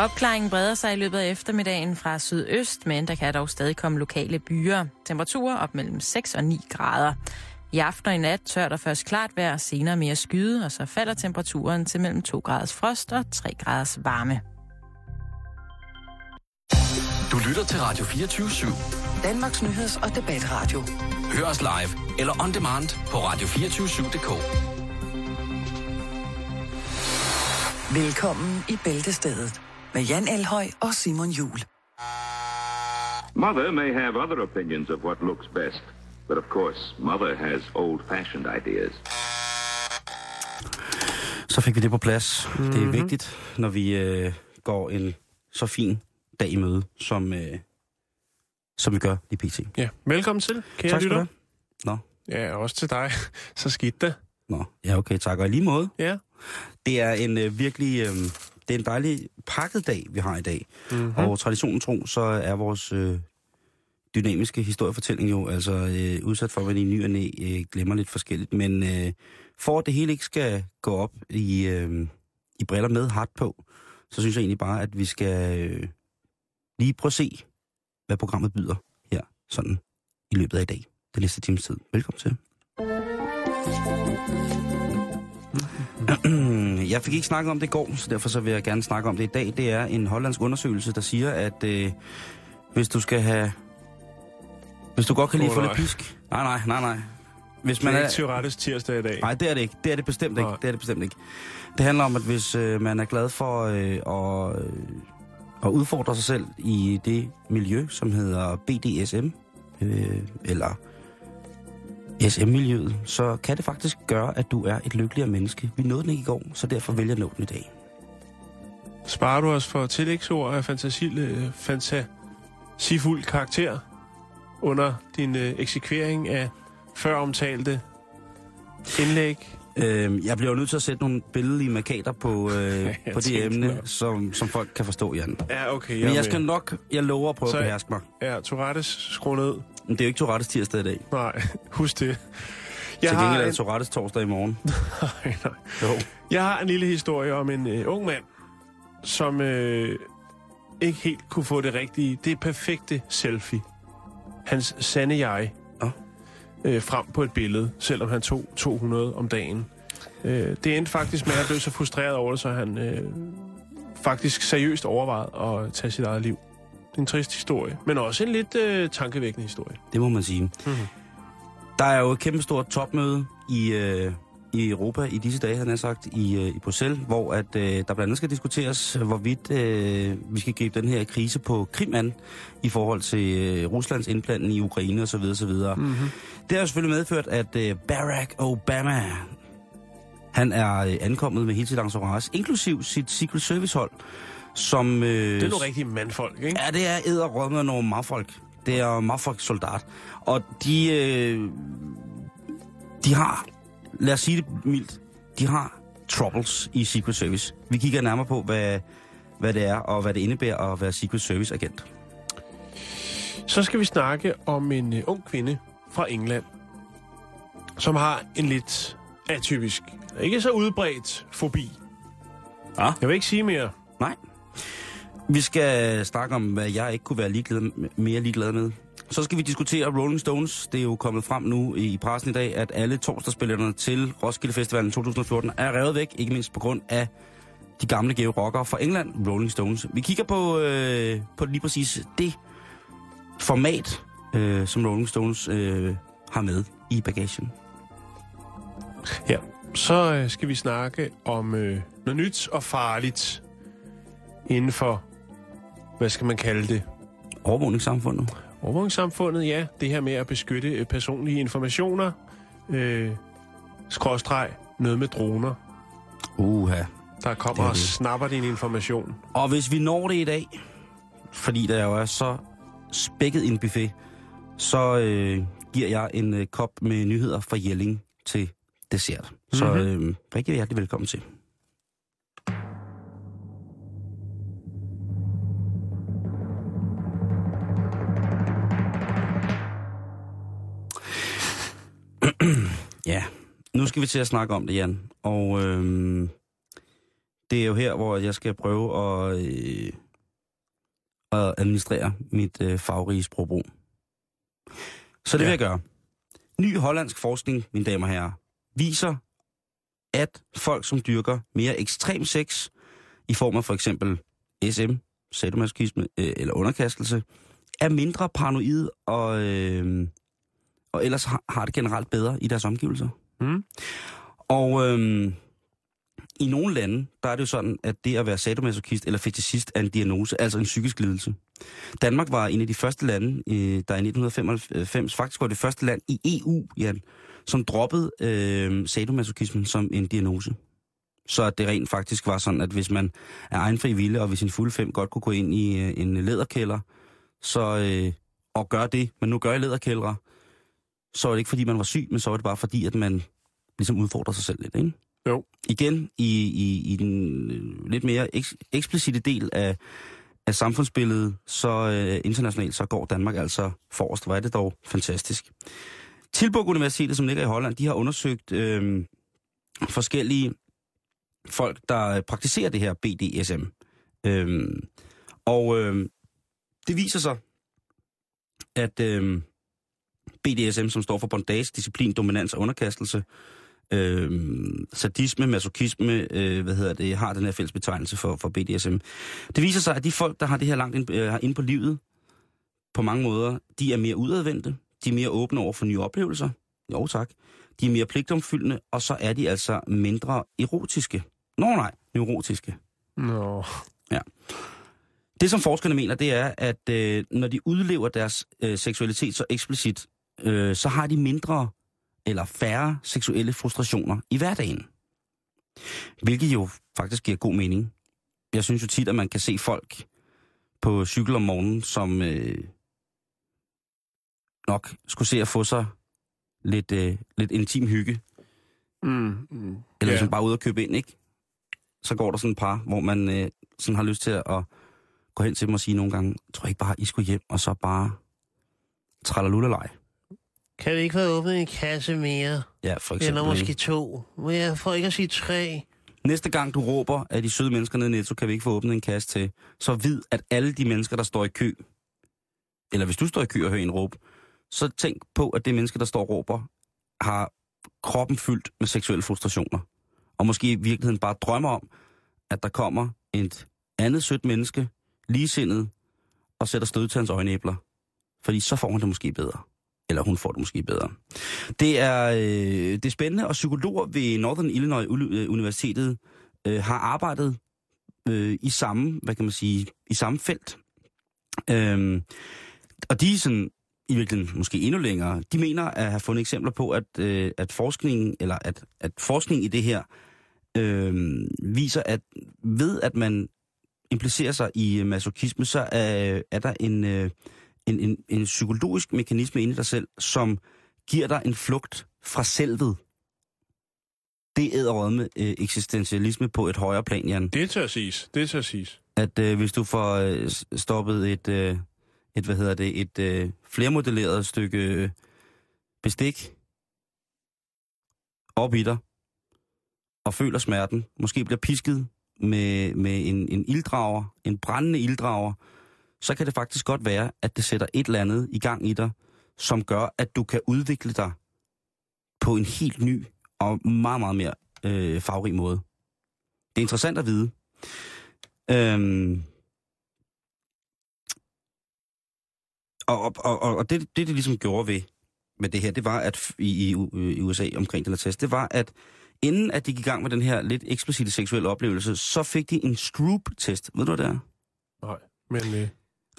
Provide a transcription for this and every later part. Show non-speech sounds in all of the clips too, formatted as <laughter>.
Opklaringen breder sig i løbet af eftermiddagen fra sydøst, men der kan dog stadig komme lokale byer. Temperaturer op mellem 6 og 9 grader. I aften og i nat tør der først klart vejr, senere mere skyde, og så falder temperaturen til mellem 2 graders frost og 3 graders varme. Du lytter til Radio 24-7. Danmarks Nyheds- og Debatradio. Hør os live eller on demand på radio247.dk. Velkommen i Bæltestedet med Jan Elhøj og Simon Jul. Mother may have other opinions of what looks best, but of course, Mother has old-fashioned ideas. Så fik vi det på plads. Mm-hmm. Det er Mhm. vigtigt, når vi øh, går en så fin dag i møde, som, øh, som vi gør i PT. Ja, velkommen til, kære tak skal du lytter. have. Nå, Ja, også til dig. <laughs> Så skidt det. nå, ja okay, tak. Og i lige måde, Ja. det er en øh, virkelig, øh, det er en dejlig pakket dag, vi har i dag. Mm-hmm. Og traditionen tro, så er vores øh, dynamiske historiefortælling jo altså øh, udsat for, at man i ny og næ øh, glemmer lidt forskelligt. Men øh, for at det hele ikke skal gå op i, øh, i briller med hard på, så synes jeg egentlig bare, at vi skal øh, lige prøve at se, hvad programmet byder her sådan i løbet af i dag. Den næste times tid. Velkommen til. <clears throat> Jeg fik ikke snakket om det i går, så derfor så vil jeg gerne snakke om det i dag. Det er en hollandsk undersøgelse, der siger, at øh, hvis du skal have... Hvis du godt kan lide at få lidt pisk... Nej, nej, nej, nej. Hvis Det man er er, ikke Tyrettes tirsdag i dag. nej, det er det ikke. Det er det bestemt ikke. Nej. Det er det bestemt ikke. Det handler om, at hvis øh, man er glad for øh, at, øh, at udfordre sig selv i det miljø, som hedder BDSM, øh, eller SM-miljøet, så kan det faktisk gøre, at du er et lykkeligere menneske. Vi nåede den ikke i går, så derfor vælger jeg nå den i dag. Sparer du os for tillægsord af fantasi, øh, fantasifuld karakter under din øh, eksekvering af før omtalte indlæg? Øh, jeg bliver jo nødt til at sætte nogle billedlige markader på, øh, jeg <laughs> på det tænkte emne, nok. som, som folk kan forstå, Jan. Ja, okay. Men jeg skal med. nok, jeg lover at prøve Så- at beherske mig. Ja, Tourettes, skru ned. Men det er jo ikke Tourettes tirsdag i dag. Nej, <laughs> husk det. Jeg til gengæld er en, det Tourettes torsdag i morgen. <laughs> nej, nej. Jo. Jeg har en lille historie om en øh, ung mand, som øh, ikke helt kunne få det rigtige, det perfekte selfie. Hans sande jeg Nå. øh, frem på et billede, selvom han tog 200 om dagen. Øh, det endte faktisk med, at han blev så frustreret over det, så han øh, faktisk seriøst overvejede at tage sit eget liv. En trist historie, men også en lidt øh, tankevækkende historie. Det må man sige. Mhm. Der er jo et kæmpestort topmøde i, øh, i Europa i disse dage, han har sagt, i, øh, i Bruxelles, hvor at, øh, der blandt andet skal diskuteres, hvorvidt øh, vi skal gribe den her krise på Krim an i forhold til øh, Ruslands indblanding i Ukraine osv. osv. Mm-hmm. Det har selvfølgelig medført, at øh, Barack Obama, han er øh, ankommet med hele sit entourage, inklusiv sit Secret Service-hold, som... Øh, Det er nogle rigtige mandfolk, ikke? Ja, det er æderrød med nogle maffolk. Det er maffolk-soldat. Og de, øh, de har, lad os sige det mildt, de har troubles i Secret Service. Vi kigger nærmere på, hvad, hvad det er, og hvad det indebærer at være Secret Service-agent. Så skal vi snakke om en uh, ung kvinde fra England, som har en lidt atypisk, ikke så udbredt fobi. Ja. Jeg vil ikke sige mere. Nej. Vi skal snakke om, hvad jeg ikke kunne være ligeglad, mere ligeglad med. Så skal vi diskutere Rolling Stones. Det er jo kommet frem nu i pressen i dag, at alle torsdagsspillerne til Roskilde Festivalen 2014 er revet væk, ikke mindst på grund af de gamle gave rockere fra England, Rolling Stones. Vi kigger på, øh, på lige præcis det format, øh, som Rolling Stones øh, har med i bagagen. Ja. Så øh, skal vi snakke om øh, noget nyt og farligt inden for, hvad skal man kalde det? Overvågningssamfundet. Overvågningssamfundet, ja. Det her med at beskytte øh, personlige informationer. Øh, skråstreg, noget med droner, Uha. der kommer er og snapper din information. Og hvis vi når det i dag, fordi der jo er så spækket en buffet, så øh, giver jeg en øh, kop med nyheder fra Jelling til dessert. Så Mhm. øh, rigtig hjertelig velkommen til. Ja, nu skal vi til at snakke om det, Jan. Og øh, det er jo her, hvor jeg skal prøve at, øh, at administrere mit øh, farverige sprogbrug. Så det Ja. vil jeg gøre. Ny hollandsk forskning, mine damer og herrer, viser, at folk, som dyrker mere ekstrem sex, i form af for eksempel SM, sadomasochisme øh, eller underkastelse, er mindre paranoid og, øh, og ellers har, det generelt bedre i deres omgivelser. Mm. Og øh, i nogle lande, der er det jo sådan, at det at være sadomasochist eller fetishist er en diagnose, altså en psykisk lidelse. Danmark var en af de første lande, øh, der i 1995 faktisk var det første land i EU, Jan, som droppede øh, sadomasochismen som en diagnose. Så at det rent faktisk var sådan, at hvis man er egenfri vilje, og hvis sin fulde fem godt kunne gå ind i øh, en læderkælder, så, øh, og gøre det, man nu gør i læderkældre, så var det ikke fordi, man var syg, men så var det bare fordi, at man ligesom udfordrer sig selv lidt, ikke? Jo. Igen, i, i, i den øh, lidt mere eks, eksplicite del af, af samfundsbilledet, så øh, internationalt, så går Danmark altså forrest. Hvor er det dog fantastisk. Tilburg Universitetet, som ligger i Holland, de har undersøgt øh, forskellige folk, der praktiserer det her BDSM. Øh, og øh, det viser sig, at øh, BDSM, som står for bondage, disciplin, dominans og underkastelse, øh, sadisme, masochisme, øh, hvad hedder det, har den her fælles betegnelse for, for BDSM. Det viser sig, at de folk, der har det her langt ind, øh, ind på livet, på mange måder, de er mere udadvendte, de er mere åbne over for nye oplevelser, jo tak, de er mere pligtomfyldende, og så er de altså mindre erotiske. Nå nej, neurotiske. Nå. Det, som forskerne mener, det er, at øh, når de udlever deres øh, seksualitet så eksplicit, øh, så har de mindre eller færre seksuelle frustrationer i hverdagen. Hvilket jo faktisk giver god mening. Jeg synes jo tit, at man kan se folk på cykel om morgenen, som øh, nok skulle se at få sig lidt, øh, lidt intim hygge. Mm. Mm. Eller ja. ligesom bare ud og købe ind, ikke? Så går der sådan et par, hvor man øh, sådan har lyst til at gå hen til dem og sige nogle gange, tror jeg ikke bare, I skulle hjem, og så bare trallerlullerlej. Kan vi ikke få åbnet en kasse mere? Ja, for eksempel. Eller måske to? Men jeg får ikke at sige tre. Næste gang du råber, at de søde mennesker nede i Netto, kan vi ikke få åbnet en kasse til, så vid, at alle de mennesker, der står i kø, eller hvis du står i kø og hører en råb, så tænk på, at det menneske, der står og råber, har kroppen fyldt med seksuelle frustrationer. Og måske i virkeligheden bare drømmer om, at der kommer et andet sødt menneske, ligesindet, og sætter stød til hans øjenæbler. Fordi så får han det måske bedre. Eller hun får det måske bedre. Det er, øh, det er spændende, og psykologer ved Northern Illinois øh, Universitetet øh, har arbejdet øh, i samme, hvad kan man sige, i samme felt. Øh, og de er sådan, i virkeligheden måske endnu længere, de mener at have fundet eksempler på, at, øh, at forskningen, eller at, at forskning i det her, øh, viser, at ved at man implicerer sig i masochisme, så er, er der en, øh, en, en, en psykologisk mekanisme inde i dig selv, som giver dig en flugt fra selvet. Det er med øh, eksistentialisme på et højere plan, Jan. Det tør siges. Det tør siges. At øh, hvis du får øh, stoppet et, øh, et, hvad hedder det, et øh, flermodelleret stykke øh, bestik op i dig, og føler smerten, måske bliver pisket med, med en, en ilddrager, en brændende ilddrager, så kan det faktisk godt være, at det sætter et eller andet i gang i dig, som gør, at du kan udvikle dig på en helt ny og meget, meget mere øh, farverig måde. Det er interessant at vide. Øhm, og og, og, og det, det, det ligesom gjorde ved med det her, det var, at i, i, i USA omkring den her test, det var, at inden at de gik i gang med den her lidt eksplicite seksuelle oplevelse, så fik de en Stroop-test. Ved du, hvad det er? Nej, men øh,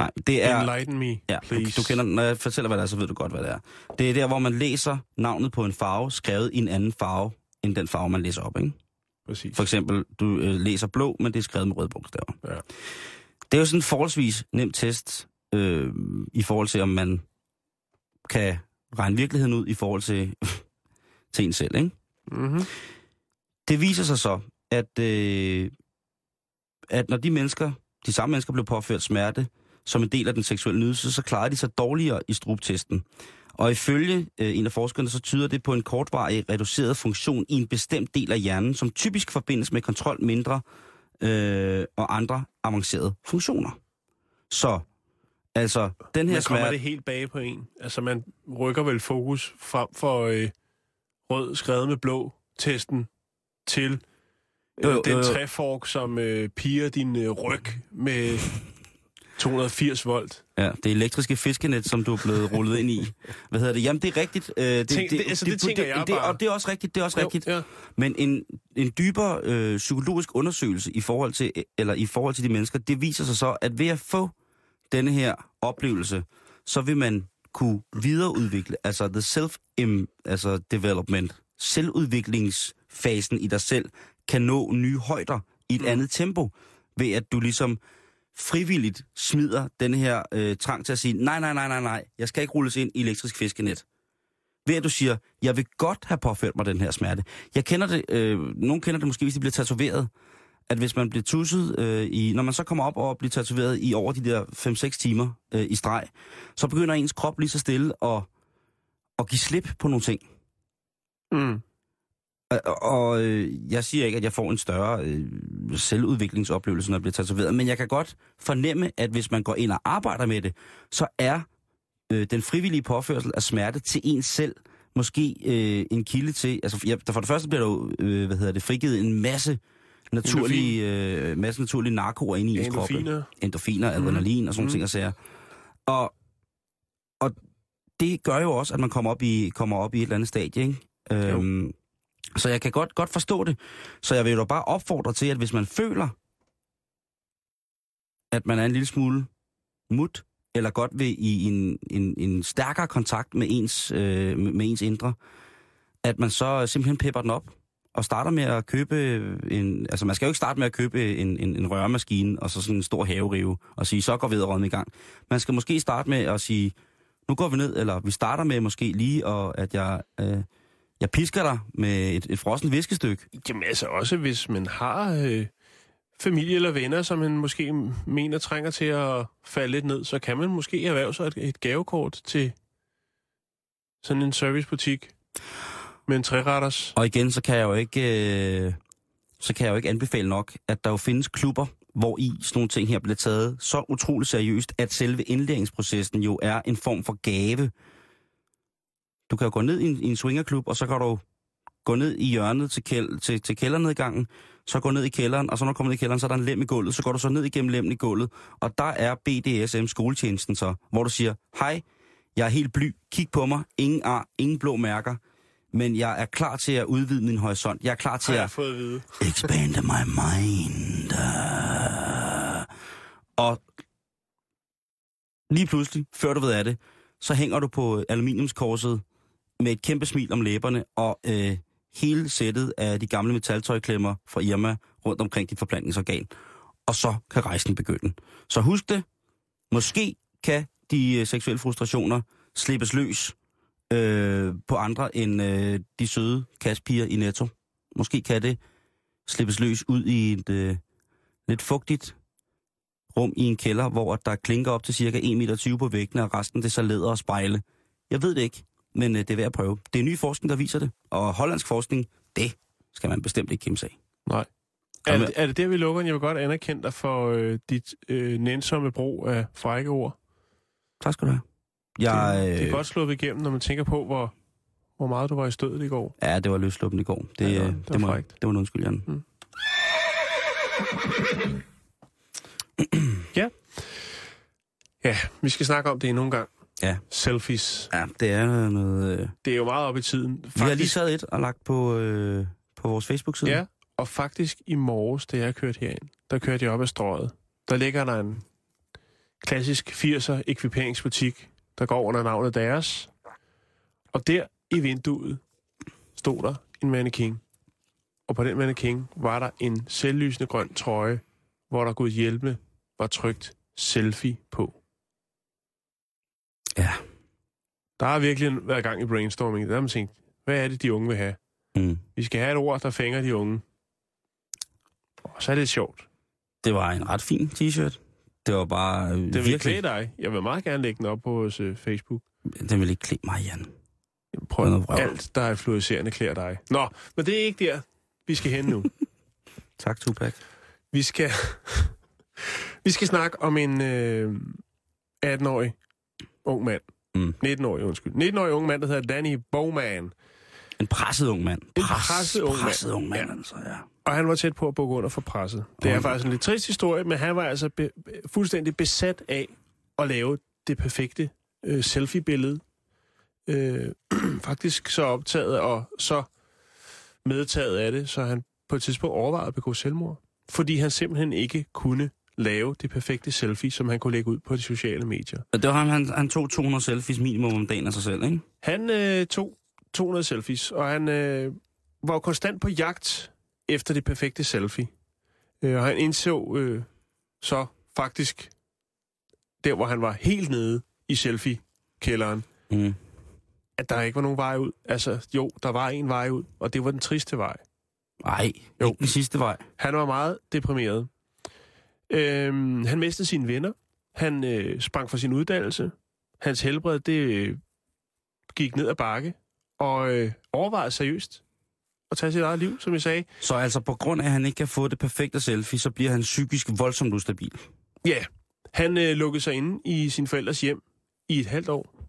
Nej, det er... enlighten me, Ja, du, please. du kender, når jeg fortæller, hvad det er, så ved du godt, hvad det er. Det er der, hvor man læser navnet på en farve, skrevet i en anden farve, end den farve, man læser op, ikke? Præcis. For eksempel, du øh, læser blå, men det er skrevet med røde bogstaver. Ja. Det er jo sådan en forholdsvis nem test, øh, i forhold til, om man kan regne virkeligheden ud i forhold til, <laughs> til en selv, ikke? Mm-hmm. Det viser sig så, at, øh, at når de mennesker, de samme mennesker blev påført smerte som en del af den seksuelle nydelse, så klarede de sig dårligere i struptesten. Og ifølge øh, en af forskerne, så tyder det på en kortvarig reduceret funktion i en bestemt del af hjernen, som typisk forbindes med kontrol mindre øh, og andre avancerede funktioner. Så altså, den her Men kommer smerte... det helt bag på en? Altså, man rykker vel fokus frem for øh, rød skrevet med blå testen til øh, Jo, jo, den jo, jo. træfork, som øh, piger din øh, ryg med 280 volt. Ja, det elektriske fiskenet, som du er blevet rullet ind i. Hvad hedder det? Jamen, det er rigtigt. Øh, det, Tænk- det- altså, det tænker jeg det, bare. Og det er også rigtigt, det er også Jo, rigtigt. ja. Men en, en dybere øh, psykologisk undersøgelse i forhold, til, eller i forhold til de mennesker, det viser sig så, at ved at få denne her oplevelse, så vil man kunne videreudvikle, altså the self altså development, selvudviklingsfasen i dig selv, kan nå nye højder i et mm. andet tempo, ved at du ligesom frivilligt smider den her øh, trang til at sige, nej, nej, nej, nej, nej, jeg skal ikke rulles ind i elektrisk fiskenet. Ved at du siger, jeg vil godt have påført mig den her smerte. Jeg kender det, øh, nogen kender det måske, hvis de bliver tatoveret, at hvis man bliver tusset, øh, i, når man så kommer op og bliver tatoveret i over de der 5-6 timer øh, i streg, så begynder ens krop lige så stille at, at give slip på nogle ting. Mm. Og, og øh, jeg siger ikke, at jeg får en større øh, selvudviklingsoplevelse, når jeg bliver tatoveret, men jeg kan godt fornemme, at hvis man går ind og arbejder med det, så er øh, den frivillige påførsel af smerte til ens selv måske øh, en kilde til... Altså, ja, der for det første bliver der jo, øh, hvad hedder det, frigivet en masse naturlige, øh, masse naturlige narkoer ind i ens krop. Endorfiner. Endorfiner, adrenalin og sådan Mhm. mm. ting og sager. Og, og det gør jo også, at man kommer op i, kommer op i et eller andet stadie, ikke? Øhm, så jeg kan godt, godt forstå det. Så jeg vil jo bare opfordre til, at hvis man føler, at man er en lille smule mut, eller godt vil i en, en, en stærkere kontakt med ens, øh, med ens indre, at man så simpelthen pepper den op, og starter med at købe en... Altså, man skal jo ikke starte med at købe en, en, en rørmaskine, og så sådan en stor haverive, og sige, så går vederrøden i gang. Man skal måske starte med at sige, nu går vi ned, eller vi starter med måske lige, og at jeg, øh, jeg pisker dig med et, et frossen viskestykke. Jamen altså også, hvis man har øh, familie eller venner, som man måske mener trænger til at falde lidt ned, så kan man måske erhverve sig et, et gavekort til sådan en servicebutik med en træretters. Og igen, så kan jeg jo ikke, øh, så kan jeg jo ikke anbefale nok, at der jo findes klubber, hvor i sådan nogle ting her bliver taget så utroligt seriøst, at selve indlæringsprocessen jo er en form for gave. Du kan jo gå ned i en, i en swingerklub, og så kan du gå ned i hjørnet til, kæld, til, til kældernedgangen, så gå ned i kælderen, og så når du kommer ned i kælderen, så er der en lem i gulvet, så går du så ned igennem lemmen i gulvet, og der er BDSM skoletjenesten så, hvor du siger, hej, jeg er helt bly, kig på mig, ingen ar, ingen blå mærker, men jeg er klar til at udvide min horisont. Jeg er klar til Har at jeg fået at vide. <laughs> expand my mind. Og lige pludselig, før du ved af det, så hænger du på aluminiumskorset med et kæmpe smil om læberne, og øh, hele sættet af de gamle metaltøjklemmer fra Irma rundt omkring dit forplantningsorgan. Og så kan rejsen begynde. Så husk det. Måske kan de øh, seksuelle frustrationer slippes løs øh, på andre end øh, de søde kaspiger i Netto. Måske kan det slippes løs ud i et øh, lidt fugtigt rum i en kælder, hvor der klinker op til cirka 1,20 meter på væggene, og resten det så læder og spejle. Jeg ved det ikke, men øh, det er værd at prøve. Det er ny forskning, der viser det, og hollandsk forskning, det skal man bestemt ikke kæmpe sig af. Nej. Er, det- er det der, vi lukker? Jeg vil godt anerkende dig for øh, dit øh, nænsomme brug af frække ord. Tak skal du have. Jeg, det, det er øh, godt sluppet igennem, når man tænker på, hvor, hvor meget du var i stødet i går. Ja, det var løsluppen i går. Det, Ja, det var- ja, det det, må, frækt. det må du undskylde, Jan. Mm. Ja, vi skal snakke om det endnu en gang. Ja. Selfies. Ja, det er noget... Øh, Det er jo meget op i tiden. vi har lige taget et og lagt på, øh, på vores Facebook-side. Ja, og faktisk i morges, da jeg kørte herind, der kørte jeg op ad strøget. Der ligger der en klassisk 80'er ekviperingsbutik, der går under navnet deres. Og der i vinduet stod der en mannequin. Og på den mannequin var der en selvlysende grøn trøje, hvor der Gud hjælpe var trygt selfie på. Ja. Der har virkelig været gang i brainstorming. Der har man tænkt, hvad er det, de unge vil have? Mm. Vi skal have et ord, der fænger de unge. Og så er det sjovt. Det var en ret fin t-shirt. Det var bare øh, Det vil virkelig... klæde dig. Jeg vil meget gerne lægge den op på vores øh, Facebook. Den vil ikke klæde mig, Jan. Prøv Noget vrøvl. alt, der er fluorescerende, klæder dig. Nå, men det er ikke der, vi skal hen nu. <laughs> Tak, Tupac. Vi skal, <laughs> vi skal snakke om en øh, 18-årig ung mand. Mm. 19-årig, undskyld. 19-årig ung mand, der hedder Danny Bowman. En presset ung mand. En presset ung mand. presset ung mand, Ja. altså, ja. Og han var tæt på at bukke under for presset. Det er Oh. faktisk en lidt trist historie, men han var altså be- be- fuldstændig besat af at lave det perfekte øh, selfie-billede. Øh, <clears throat> faktisk så optaget og så medtaget af det, så han på et tidspunkt overvejede at begå selvmord. Fordi han simpelthen ikke kunne lave det perfekte selfie, som han kunne lægge ud på de sociale medier. Det var ham, han, han tog 200 selfies minimum om dagen af sig selv, ikke? Han øh, tog 200 selfies, og han øh, var konstant på jagt efter det perfekte selfie. Øh, og han indså øh, så faktisk, der hvor han var helt nede i selfie-kælderen, Mm. at der ikke var nogen vej ud. Altså, jo, der var en vej ud, og det var den triste vej. Ej, Jo. den sidste vej. Han var meget deprimeret. Øhm, han mistede sine venner. Han øh, sprang fra sin uddannelse. Hans helbred, det øh, gik ned ad bakke. Og øh, overvejede seriøst at tage sit eget liv, som jeg sagde. Så altså på grund af, at han ikke kan få det perfekte selfie, så bliver han psykisk voldsomt ustabil. Ja, han øh, lukkede sig inde i sin forældres hjem i et halvt år.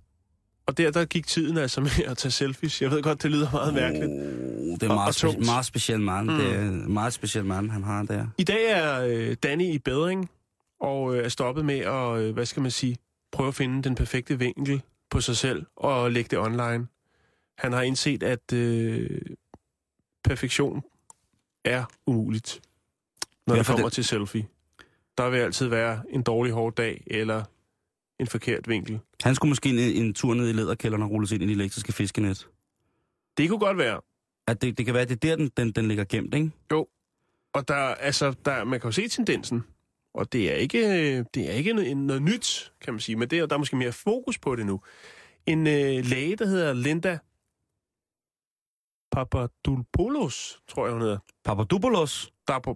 Og der, der gik tiden altså med at tage selfies. Jeg ved godt, det lyder meget mærkeligt. Oh, det er Og- meget, og spe- tungt. meget speciel mand. Mm. Det er en meget speciel mand, han har der. I dag er øh, Danny i bedring, og øh, er stoppet med at, øh, hvad skal man sige, prøve at finde den perfekte vinkel på sig selv og lægge det online. Han har indset, at øh, perfektion er umuligt, når Ja, det kommer det- til selfie. Der vil altid være en dårlig hård dag eller en forkert vinkel. Han skulle måske en, en tur ned i lederkælderen og rulles ind i de elektriske fiskenet. Det kunne godt være. At det, det kan være, at det er der, den, den, den ligger gemt, ikke? Og der, altså, der, man kan jo se tendensen, og det er ikke, det er ikke noget, noget nyt, kan man sige, men det er, der er måske mere fokus på det nu. En øh, læge, der hedder Linda Papadopoulos, tror jeg, hun hedder. Papadopoulos.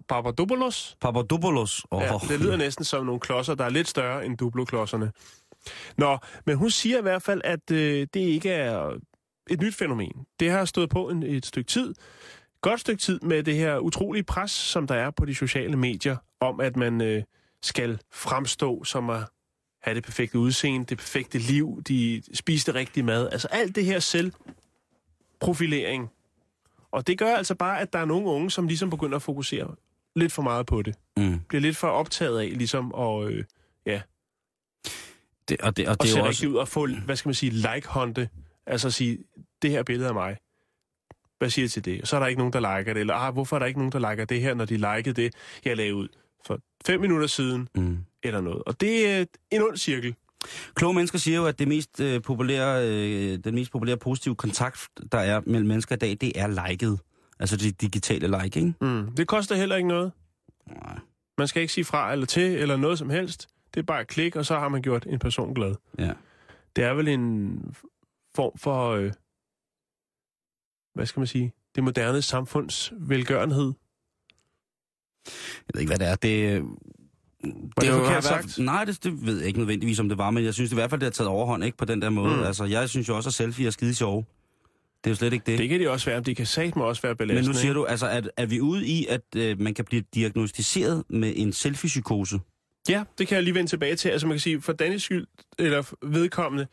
Papadopoulos? Papadopoulos. Oh, Ja, det lyder næsten som nogle klodser, der er lidt større end Duplo-klodserne. Nå, men hun siger i hvert fald, at øh, det ikke er et nyt fænomen. Det har stået på en, et stykke tid, godt stykke tid med det her utrolige pres, som der er på de sociale medier, om at man øh, skal fremstå som at have det perfekte udseende, det perfekte liv, de spise det rigtige mad. Altså alt det her selvprofilering. Og det gør altså bare, at der er nogle unge, som ligesom begynder at fokusere lidt for meget på det Mm. bliver lidt for optaget af, ligesom at, øh, Det, og det, og at det er se jo rigtig også... ud og få, hvad skal man sige, like-hunte. Altså at sige, det her billede af mig. Hvad siger I til det? Så er der ikke nogen, der liker det. Eller, ah, hvorfor er der ikke nogen, der liker det her, når de likede det, jeg lavede ud for fem minutter siden, Mm. eller noget. Og det er en ond cirkel. Kloge mennesker siger jo, at det mest, øh, populære, øh, den mest populære positive kontakt, der er mellem mennesker i dag, det er liket. Altså det digitale like, ikke? Mm. Det koster heller ikke noget. Nej. Man skal ikke sige fra eller til, eller noget som helst. Det er bare et klik, og så har man gjort en person glad. Ja. Det er vel en form for, øh, hvad skal man sige, det moderne samfunds velgørenhed. Jeg ved ikke, hvad det er. Det, det jo- forkert har i hvert- sagt? Nej, det, det ved jeg ikke nødvendigvis, om det var, men jeg synes i hvert fald, det har taget overhånd, ikke på den der måde. Mm. Altså, jeg synes jo også, at selfie er skide sjove. Det er jo slet ikke det. Det kan det også være, men det kan satme også være belastende. men nu siger ikke? du, altså, at, er vi ude i, at øh, man kan blive diagnostiseret med en selfie-psykose? Ja, det kan jeg lige vende tilbage til. Altså man kan sige, for Dannes skyld, eller vedkommende,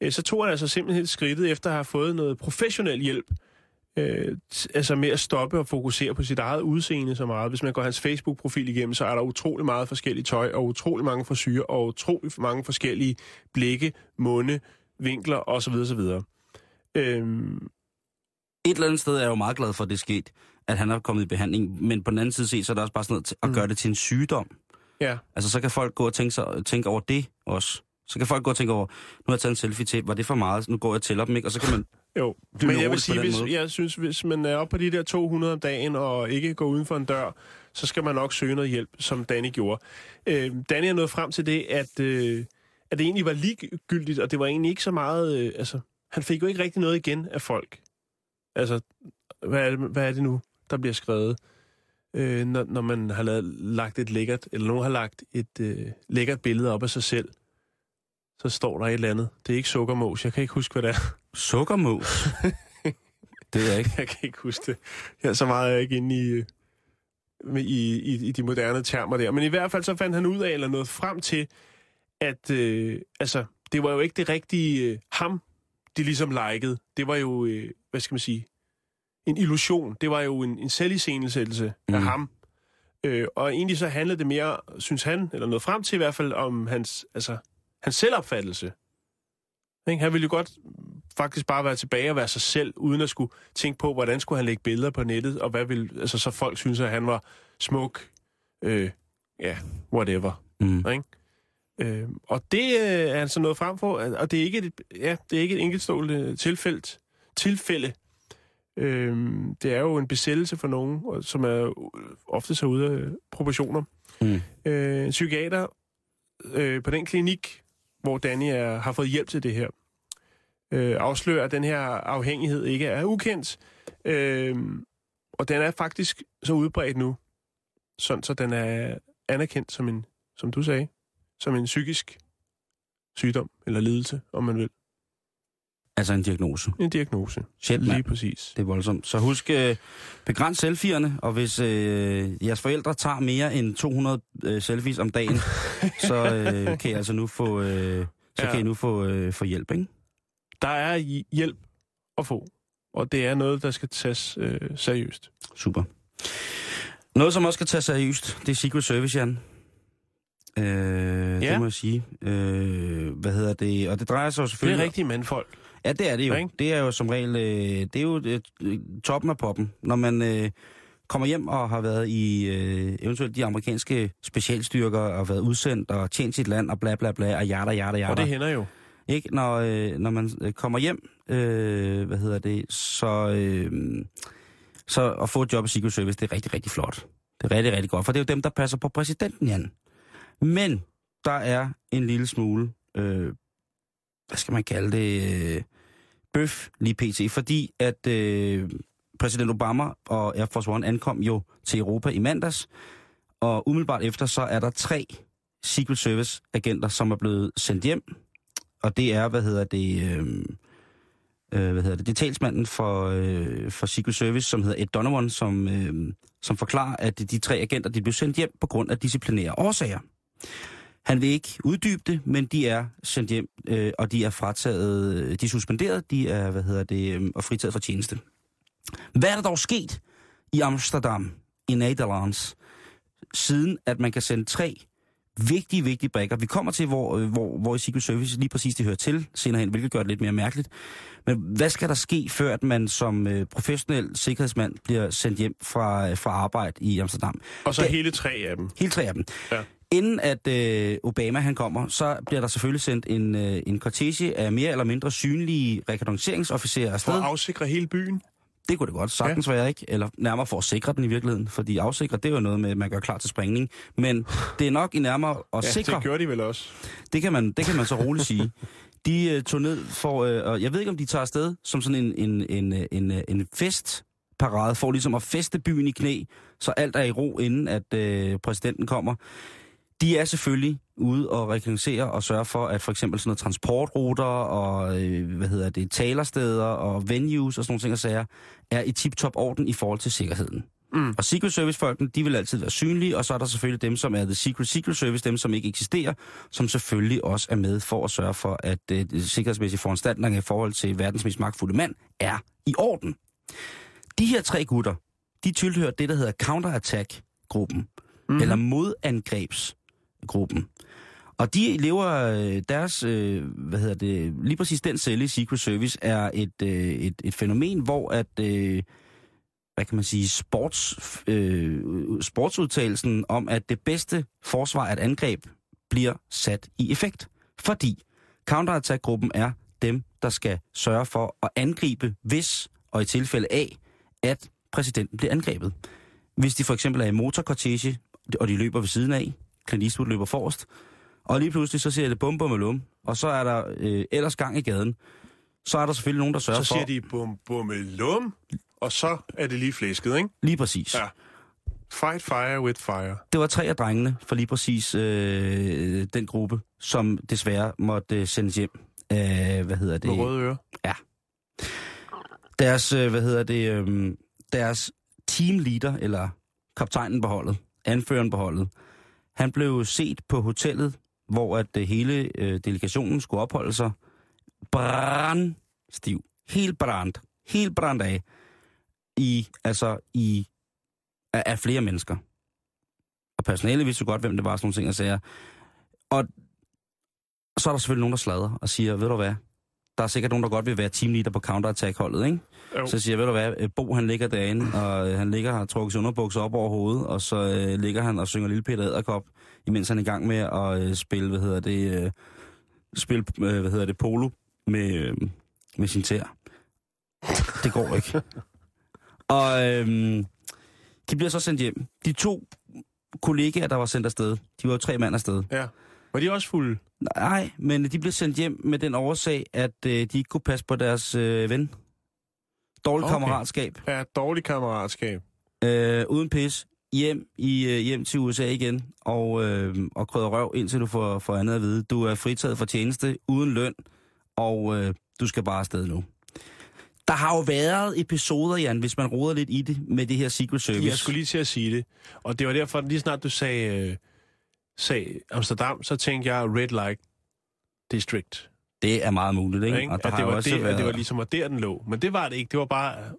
øh, så tog han altså simpelthen skridtet efter at have fået noget professionel hjælp. Øh, altså med at stoppe og fokusere på sit eget udseende så meget. Hvis man går hans Facebook-profil igennem, så er der utrolig meget forskellige tøj, og utrolig mange frisyrer, og utrolig mange forskellige blikke, munde, vinkler osv. osv. Øhm, Et eller andet sted er jeg jo meget glad for, at det er sket, at han er kommet i behandling, men på den anden side set, så er der også bare sådan noget at Mm. gøre det til en sygdom. Ja, Altså, så kan folk gå og tænke, sig, tænke over det også. Så kan folk gå og tænke over, nu har jeg taget en selfie til, var det for meget? Nu går jeg og tæller dem, ikke? Og så kan man... Jo, men jeg vil sige, hvis, måde. jeg synes, hvis man er oppe på de der 200 om dagen og ikke går uden for en dør, så skal man nok søge noget hjælp, som Danny gjorde. Øh, Danny er nået frem til det, at, øh, at det egentlig var ligegyldigt, og det var egentlig ikke så meget... Øh, altså, han fik jo ikke rigtig noget igen af folk. Altså, hvad er det, hvad er det nu, der bliver skrevet? Øh, når, når man har lavet, lagt et lækkert, eller nogen har lagt et øh, lækkert billede op af sig selv, så står der et eller andet. Det er ikke sukkermås, jeg kan ikke huske, hvad det er. Sukkermås. <laughs> det er jeg ikke. Jeg kan ikke huske det. Jeg er så meget er jeg ikke inde i, øh, i, i, i de moderne termer der. Men i hvert fald så fandt han ud af, eller noget frem til, at øh, altså, det var jo ikke det rigtige øh, ham, de ligesom likede. Det var jo, øh, hvad skal man sige, en illusion. Det var jo en, en selviscenesættelse mm. af ham. Øh, og egentlig så handlede det mere, synes han, eller noget frem til i hvert fald, om hans, altså, hans selvopfattelse. Ikke? Han ville jo godt faktisk bare være tilbage og være sig selv, uden at skulle tænke på, hvordan skulle han lægge billeder på nettet, og hvad vil, altså, så folk synes, at han var smuk, øh, ja, whatever. Mm. Ikke? Øh, og det øh, er han så nået frem for, og det er ikke et, ja, det er ikke et enkeltstående tilfælde. tilfælde. Øh, det er jo en besættelse for nogen, og- som er ofte så ude af proportioner. Mm. Øh, en psykiater øh, på den klinik, hvor Danny er, har fået hjælp til det her, øh, afslører, at den her afhængighed ikke er ukendt. Øh, og den er faktisk så udbredt nu, sådan så den er anerkendt som en, som du sagde, som en psykisk sygdom eller lidelse, om man vil. Altså en diagnose. En diagnose. Shit, Lige præcis. Det er voldsomt. Så husk, øh, begræns selfierne, og hvis øh, jeres forældre tager mere end 200 øh, selfies om dagen, <laughs> så øh, kan I altså nu få, øh, så Ja. kan I nu få, øh, få hjælp, ikke? Der er hjælp at få, og det er noget, der skal tages øh, seriøst. Super. Noget, som også skal tage seriøst, det er Secret Service, Jan. Øh, Ja. Det må jeg sige. Øh, hvad hedder det? Og det drejer sig jo Det selvfølgelig... er rigtige mandfolk. Ja, det er det jo. Ikke? Det er jo som regel, øh, det er jo øh, toppen af poppen. Når man øh, kommer hjem og har været i øh, eventuelt de amerikanske specialstyrker og været udsendt og tjent sit land og bla bla bla og jada jada jada. Og det hænder jo. Ikke? Når, øh, når man øh, kommer hjem, øh, hvad hedder det, så, øh, så at få et job i Secret Service, det er rigtig, rigtig flot. Det er rigtig, rigtig godt, for det er jo dem, der passer på præsidenten, Jan. Men der er en lille smule, øh, hvad skal man kalde det, øh, bøf lige pt. Fordi at øh, præsident Obama og Air Force One ankom jo til Europa i mandags, og umiddelbart efter så er der tre Secret Service agenter, som er blevet sendt hjem og det er, hvad hedder det, øh, øh, hvad hedder det, det er talsmanden for, øh, for Secret Service, som hedder Ed Donovan, som, øh, som forklarer, at de tre agenter, de blev sendt hjem på grund af disciplinære årsager. Han vil ikke uddybe det, men de er sendt hjem, øh, og de er frataget, de er suspenderet, de er, hvad hedder det, øh, og fritaget for tjeneste. Hvad er der dog sket i Amsterdam, i Nederlands, siden at man kan sende tre vigtige, vigtige brækker. Vi kommer til, hvor, øh, hvor, hvor i Secret Service lige præcis det hører til senere hen, hvilket gør det lidt mere mærkeligt. Men hvad skal der ske, før at man som øh, professionel sikkerhedsmand bliver sendt hjem fra, øh, fra arbejde i Amsterdam? Og så Det- hele tre af dem. Hele tre af dem. Ja. Inden at øh, Obama han kommer, så bliver der selvfølgelig sendt en, øh, en kortege af mere eller mindre synlige rekognosceringsofficerer For afsted. at afsikre hele byen. Det kunne det godt sagtens ja. være, ikke? Eller nærmere for at sikre den i virkeligheden. Fordi afsikre, det er jo noget med, at man gør klar til sprængning. Men det er nok i nærmere at Ja, sikre. det gjorde de vel også. Det kan man, det kan man så roligt sige. De uh, tog ned for, uh, og jeg ved ikke, om de tager afsted som sådan en, en, en, øh, en, øh, en festparade, for ligesom at feste byen i knæ, så alt er i ro, inden at uh, præsidenten kommer. De er selvfølgelig ude og rekognoscere og sørge for, at for eksempel sådan noget transportruter og øh, hvad hedder det, talersteder og venues og sådan nogle ting og sager, er i tip-top orden i forhold til sikkerheden. Mm. Og Secret Service-folkene, de vil altid være synlige, og så er der selvfølgelig dem, som er The Secret Secret Service, dem, som ikke eksisterer, som selvfølgelig også er med for at sørge for, at øh, sikkerhedsmæssige foranstaltninger i forhold til verdens mest magtfulde mand er i orden. De her tre gutter, de tilhører det, der hedder counterattack-gruppen, mm-hmm. eller gruppen. Og de lever øh, deres, øh, hvad hedder det, lige præcis den celle i Secret Service er et, øh, et, et fænomen, hvor at, hvad kan man sige, sports, sportsudtalelsen om, at det bedste forsvar af et angreb bliver sat i effekt. Fordi counterattack-gruppen er dem, der skal sørge for at angribe, hvis og i tilfælde af, at præsidenten bliver angrebet. Hvis de for eksempel er i motorkortege, og de løber ved siden af, Clint Eastwood løber forrest, og lige pludselig så ser det bum bum lum, og så er der øh, ellers gang i gaden, så er der selvfølgelig nogen, der sørger Så for... siger de bum bum lum, og så er det lige flæsket, ikke? Lige præcis. Ja. Fight fire with fire. Det var tre af drengene for lige præcis øh, den gruppe, som desværre måtte øh, sendes hjem. Øh, hvad hedder det? Med røde ører. Deres, øh, hvad hedder det, øh, deres teamleader, eller kaptajnen på holdet, anføreren på holdet, han blev set på hotellet, hvor at øh, hele øh, delegationen skulle opholde sig brandstiv. Helt brand. Helt brændt af. I, altså, i, af, af flere mennesker. Og personalet vidste jo godt, hvem det var, sådan nogle ting, jeg sagde. Og så er der selvfølgelig nogen, der sladrer og siger, ved du hvad, der er sikkert nogen, der godt vil være teamleader på counterattack-holdet, ikke? Jo. Så siger jeg, ved du hvad, øh, Bo han ligger derinde, og øh, han ligger og har trukket sig underbukser op over hovedet, og så øh, ligger han og synger Lille Peter Æderkop, imens han er i gang med at øh, spille, hvad hedder det, øh, spille, øh, hvad hedder det, polo med, øh, med sin tær. Det går ikke. <laughs> og øh, de bliver så sendt hjem. De to kollegaer, der var sendt afsted, de var jo tre mand afsted. Ja. Var de også fulde? Nej, men de blev sendt hjem med den årsag, at øh, de ikke kunne passe på deres øh, ven. Dårligt Okay. kammeratskab. Ja, dårlig kammeratskab. Øh, uden pis. Hjem, i, øh, hjem til USA igen, og, øh, og krydder røv, indtil du får, får andet at vide. Du er fritaget for tjeneste, uden løn, og øh, du skal bare afsted nu. Der har jo været episoder, Jan, hvis man roder lidt i det, med det her Secret Service. Jeg skulle lige til at sige det. Og det var derfor, lige snart du sagde, øh, sagde Amsterdam, så tænkte jeg Red Light District. Det er meget muligt, ikke? Ikke? Og der At det, var også det, været... at det var ligesom, at der den lå. Men det var det ikke. Det var bare øh,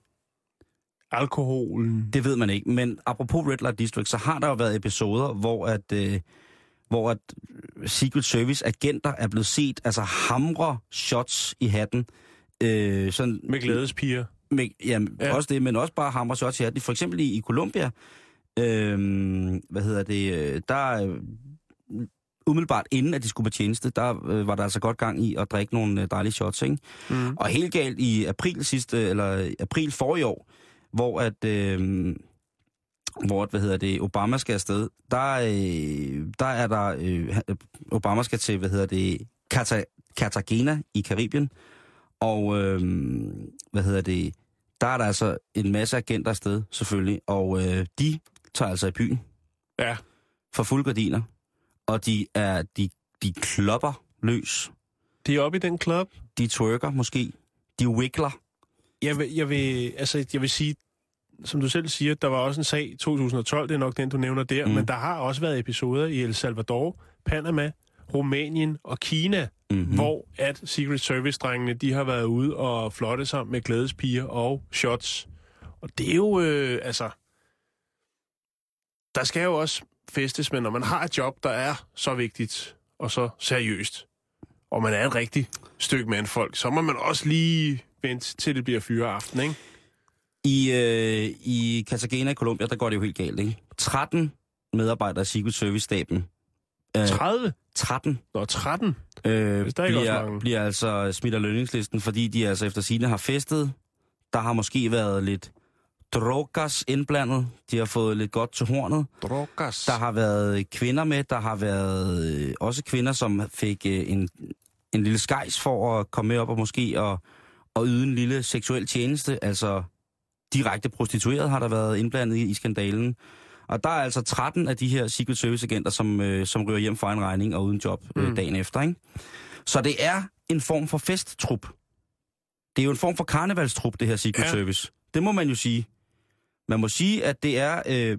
alkoholen. Det ved man ikke, men apropos Red Light District, så har der jo været episoder, hvor at, øh, hvor at Secret Service agenter er blevet set, altså hamre shots i hatten. Øh, sådan, Med glædespiger. Med, ja, Ja. ja, også det, men også bare hamre shots i hatten. For eksempel i, i Colombia, øh, hvad hedder det, øh, der øh, umiddelbart inden at de skulle på tjeneste, der øh, var der altså godt gang i at drikke nogle øh, dejlige shots, ikke? Mm. Og helt galt i april sidste, eller april forrige år, hvor at, øh, hvor at, hvad hedder det, Obama skal afsted, der, øh, der er der, øh, Obama skal til, hvad hedder det, Carta- Cartagena i Karibien, og øh, hvad hedder det, der er der altså en masse agenter afsted, selvfølgelig, og øh, de tager altså i byen Ja. for fuld gardiner, og de er, de, de klopper løs, De er oppe i den klub. de twerker måske, de wiggler, Jeg vil, jeg vil, altså, jeg vil sige, som du selv siger, der var også en sag i 2012, det er nok den, du nævner der, mm. Men der har også været episoder i El Salvador, Panama, Rumænien og Kina, mm-hmm. mm. hvor at Secret Service-drengene, de har været ude og flotte sig med glædespiger og shots. Og det er jo, øh, altså... Der skal jo også festes, men når man har et job, der er så vigtigt og så seriøst, og man er et rigtigt stykke mandfolk, så må man også lige vente til det bliver fyreaften, ikke? I, øh, I Cartagena i Colombia, der går det jo helt galt, ikke? 13 medarbejdere i Secret Service-staben. Øh, 30? 13 Nå, 13? øh, Hvis der ikke også bliver, bliver altså smidt af lønningslisten, fordi de altså efter sine har festet. Der har måske været lidt drogas indblandet. De har fået lidt godt til hornet. Drogas. Der har været kvinder med. Der har været øh, også kvinder, som fik øh, en, en lille skejs for at komme med op og måske og, og yde en lille seksuel tjeneste. Altså direkte prostitueret har der været indblandet i, i skandalen. Og der er altså 13 af de her Secret Service-agenter, som, øh, som ryger hjem for en regning og uden job øh, Mm. dagen efter. Ikke? Så det er en form for festtrup. Det er jo en form for karnevalstrup, det her Secret Ja. ja. Service. Det må man jo sige. Man må sige, at det er... Øh,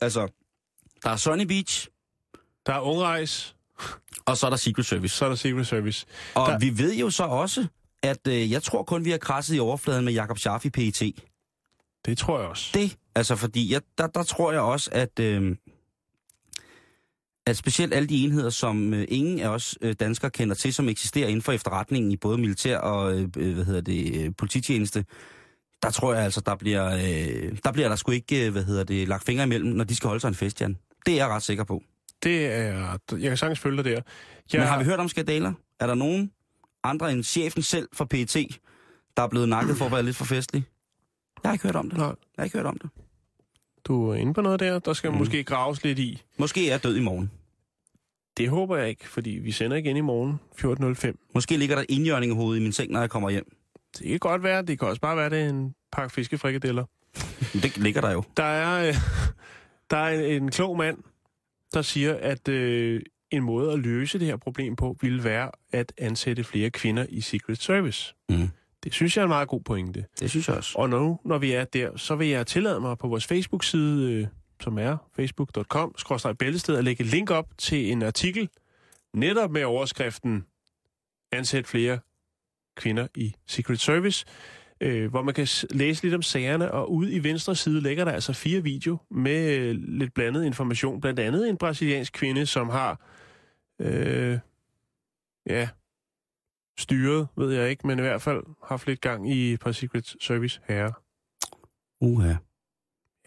altså, der er Sunny Beach, Der er ungrejs, og så er der Secret Service. så er der Secret Service. Og Der- vi ved jo så også, at øh, jeg tror kun, vi har krasset i overfladen med Jakob Scharf i PET. Det tror jeg også. Det, altså fordi, jeg, der, der tror jeg også, at, øh, at specielt alle de enheder, som øh, ingen af os øh, danskere kender til, som eksisterer inden for efterretningen i både militær og øh, øh, hvad hedder det, øh, polititjeneste, der tror jeg altså, der bliver, øh, der bliver der sgu ikke, øh, hvad hedder det, lagt fingre imellem, når de skal holde sig en fest, Jan. Det er jeg ret sikker på. Det er... Jeg kan sagtens følge dig der. Jeg, Men har vi hørt om skandaler? Er der nogen andre end chefen selv for PET, der er blevet nakket for at være lidt for festlig? Jeg har ikke hørt om det. Nej. Jeg har ikke hørt om det. Du er inde på noget der, der skal. Mm. måske graves lidt i. Måske er jeg død i morgen. Det håber jeg ikke, fordi vi sender igen i morgen 14.05. Måske ligger der indjørning i hovedet i min seng, når jeg kommer hjem. Det kan godt være, det kan også bare være, det er en pakke fiskefrikadeller. Det ligger der jo. Der er, øh, <laughs> der er en, en klog mand, der siger, at øh, en måde at løse det her problem på, ville være at ansætte flere kvinder i Secret Service. Mm. Det synes jeg er en meget god pointe. Det synes jeg også. Og nu, når vi er der, så vil jeg tillade mig på vores Facebook-side, øh, som er facebook.com, bæltested, og lægge et link op til en artikel, netop med overskriften Ansæt flere kvinder i Secret Service, øh, hvor man kan læse lidt om sagerne, og ude i venstre side ligger der altså fire video med øh, lidt blandet information. Blandt andet en brasiliansk kvinde, som har, øh, ja, styret, ved jeg ikke, men i hvert fald haft lidt gang i et par Secret Service herrer. Uha.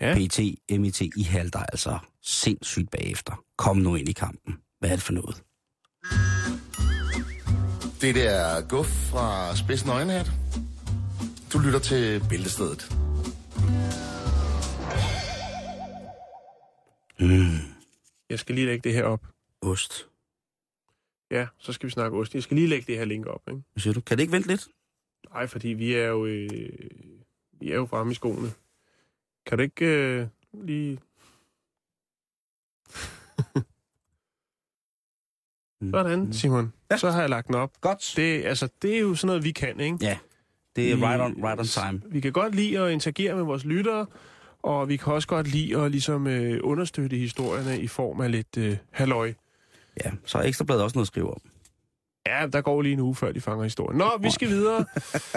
Ja. PT, MIT, I halter altså sindssygt bagefter. Kom nu ind i kampen. Hvad er det for noget? Det der er Guf fra Spidsen Øjenhat. Du lytter til Bæltestedet. Mm, Jeg skal lige lægge det her op. ost. Ja, så skal vi snakke ost. Jeg skal lige lægge det her link op, ikke? Hvad siger du? Kan det ikke vente lidt? Nej, fordi vi er jo, øh, vi er jo fremme i skoene. Kan du ikke øh, lige... <laughs> Sådan, Simon. Ja. Så har jeg lagt den op. Godt. Det, altså, det er jo sådan noget, vi kan, ikke? Ja, det er Vi- right on, right on time. Vi kan godt lide at interagere med vores lyttere, og vi kan også godt lide at ligesom, øh, understøtte historierne i form af lidt øh, halløj. Ja, så er Ekstrabladet også noget at skrive om. Ja, der går lige en uge, før de fanger historien. Nå, vi skal videre.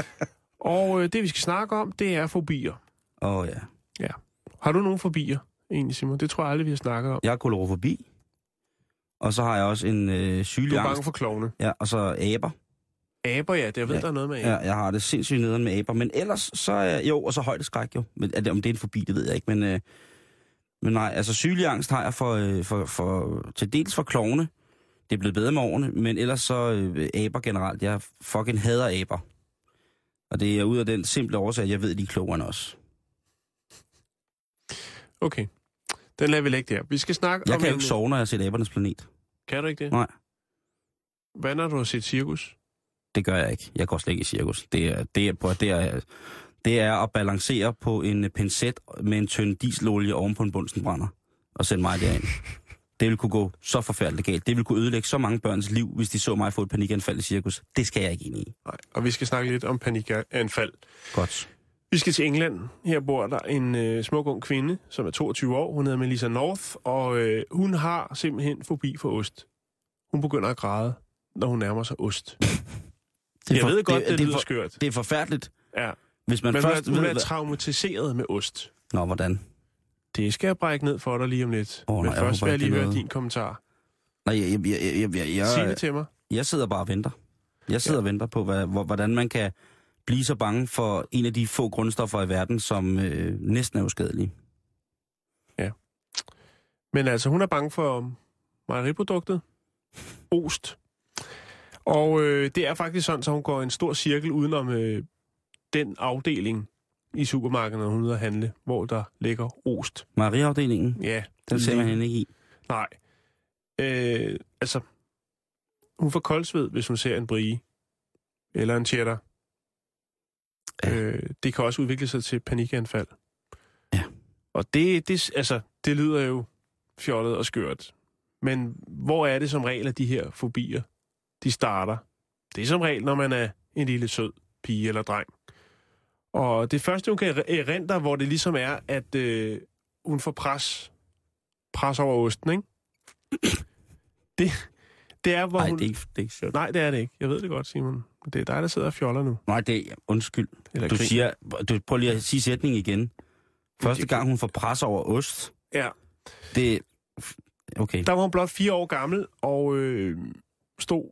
<laughs> og øh, det, vi skal snakke om, det er fobier. Åh oh, ja. Har du nogle fobier, egentlig, Simon? Det tror jeg aldrig, vi har snakket om. Jeg har kolorofobi. Og så har jeg også en øh, Du sygelig er bange for klovne. Ja, og så aber. Aber, ja, det jeg ved Ja. der er noget med aber. Ja, jeg har det sindssygt nederen med aber. Men ellers, så er jo, og så højdeskræk jo. Men, er det, om det er en forbi, det ved jeg ikke. Men, øh, men nej, altså sygelig angst har jeg for, øh, for, for, til dels for klovne. Det er blevet bedre med årene, men ellers så øh, aber generelt. Jeg fucking hader aber. Og det er ud af den simple årsag, at jeg ved, at de er klogere end os. Okay. Den lader vi lægge der. Vi skal snakke Jeg om... kan jo ikke sove, når jeg har set abernes planet. Kan du ikke det? Nej. Hvad når du har set cirkus? Det gør jeg ikke. Jeg går slet ikke i cirkus. Det er, det er, på, det er, det er at balancere på en pincet med en tynd dieselolie oven på en bunsenbrænder og sende mig derind. Det vil kunne gå så forfærdeligt galt. Det vil kunne ødelægge så mange børns liv, hvis de så mig få et panikanfald i cirkus. Det skal jeg ikke ind i. Nej. Og vi skal snakke lidt om panikanfald. Godt. Vi skal til England. Her bor der en øh, smuk ung kvinde, som er 22 år. Hun hedder Melissa North, og øh, hun har simpelthen fobi for ost. Hun begynder at græde, når hun nærmer sig ost. <laughs> Det Jeg ved godt, det, det det, er for, skørt. det er forfærdeligt, Ja. hvis man Men først er, hun ved... er traumatiseret med ost. Nå, hvordan? Det skal jeg brække ned for dig lige om lidt. Men nej, jeg først vil jeg lige er høre din kommentar. Nej, jeg, jeg, jeg, jeg, jeg, Sig det jeg, til mig. jeg sidder bare og venter. Jeg sidder ja. og venter på, hvad, hvor- hvordan man kan blive så bange for en af de få grundstoffer i verden, som øh, næsten er uskadelige. Men altså, hun er bange for mejeriproduktet. Ost. Og øh, det er faktisk sådan, så hun går en stor cirkel udenom øh, den afdeling i supermarkedet, når hun er ude at handle, hvor der ligger ost. Mejeriafdelingen, Ja, den ser man hende ikke i. Nej. Øh, altså, hun får koldsved, hvis hun ser en brie. Eller en cheddar. Ja. Øh, det kan også udvikle sig til panikanfald. Ja. Og det, det, altså, det lyder jo fjollet og skørt. Men hvor er det som regel, at de her fobier, de starter? Det er som regel, når man er en lille sød pige eller dreng. Og det første, hun kan erindre, hvor det ligesom er, at øh, hun får pres, pres over osten, ikke? Det, det er, hvor Nej, hun... det er ikke, det er ikke sjovt. Nej, det er det ikke. Jeg ved det godt, Simon. Det er dig, der sidder og fjoller nu. Nej, det er... Undskyld. Eller Du griner. siger... Du, prøv lige at sige sætningen igen. Første gang, hun får pres over ost, Ja. det... Okay. Der var hun blot fire år gammel og øh, stod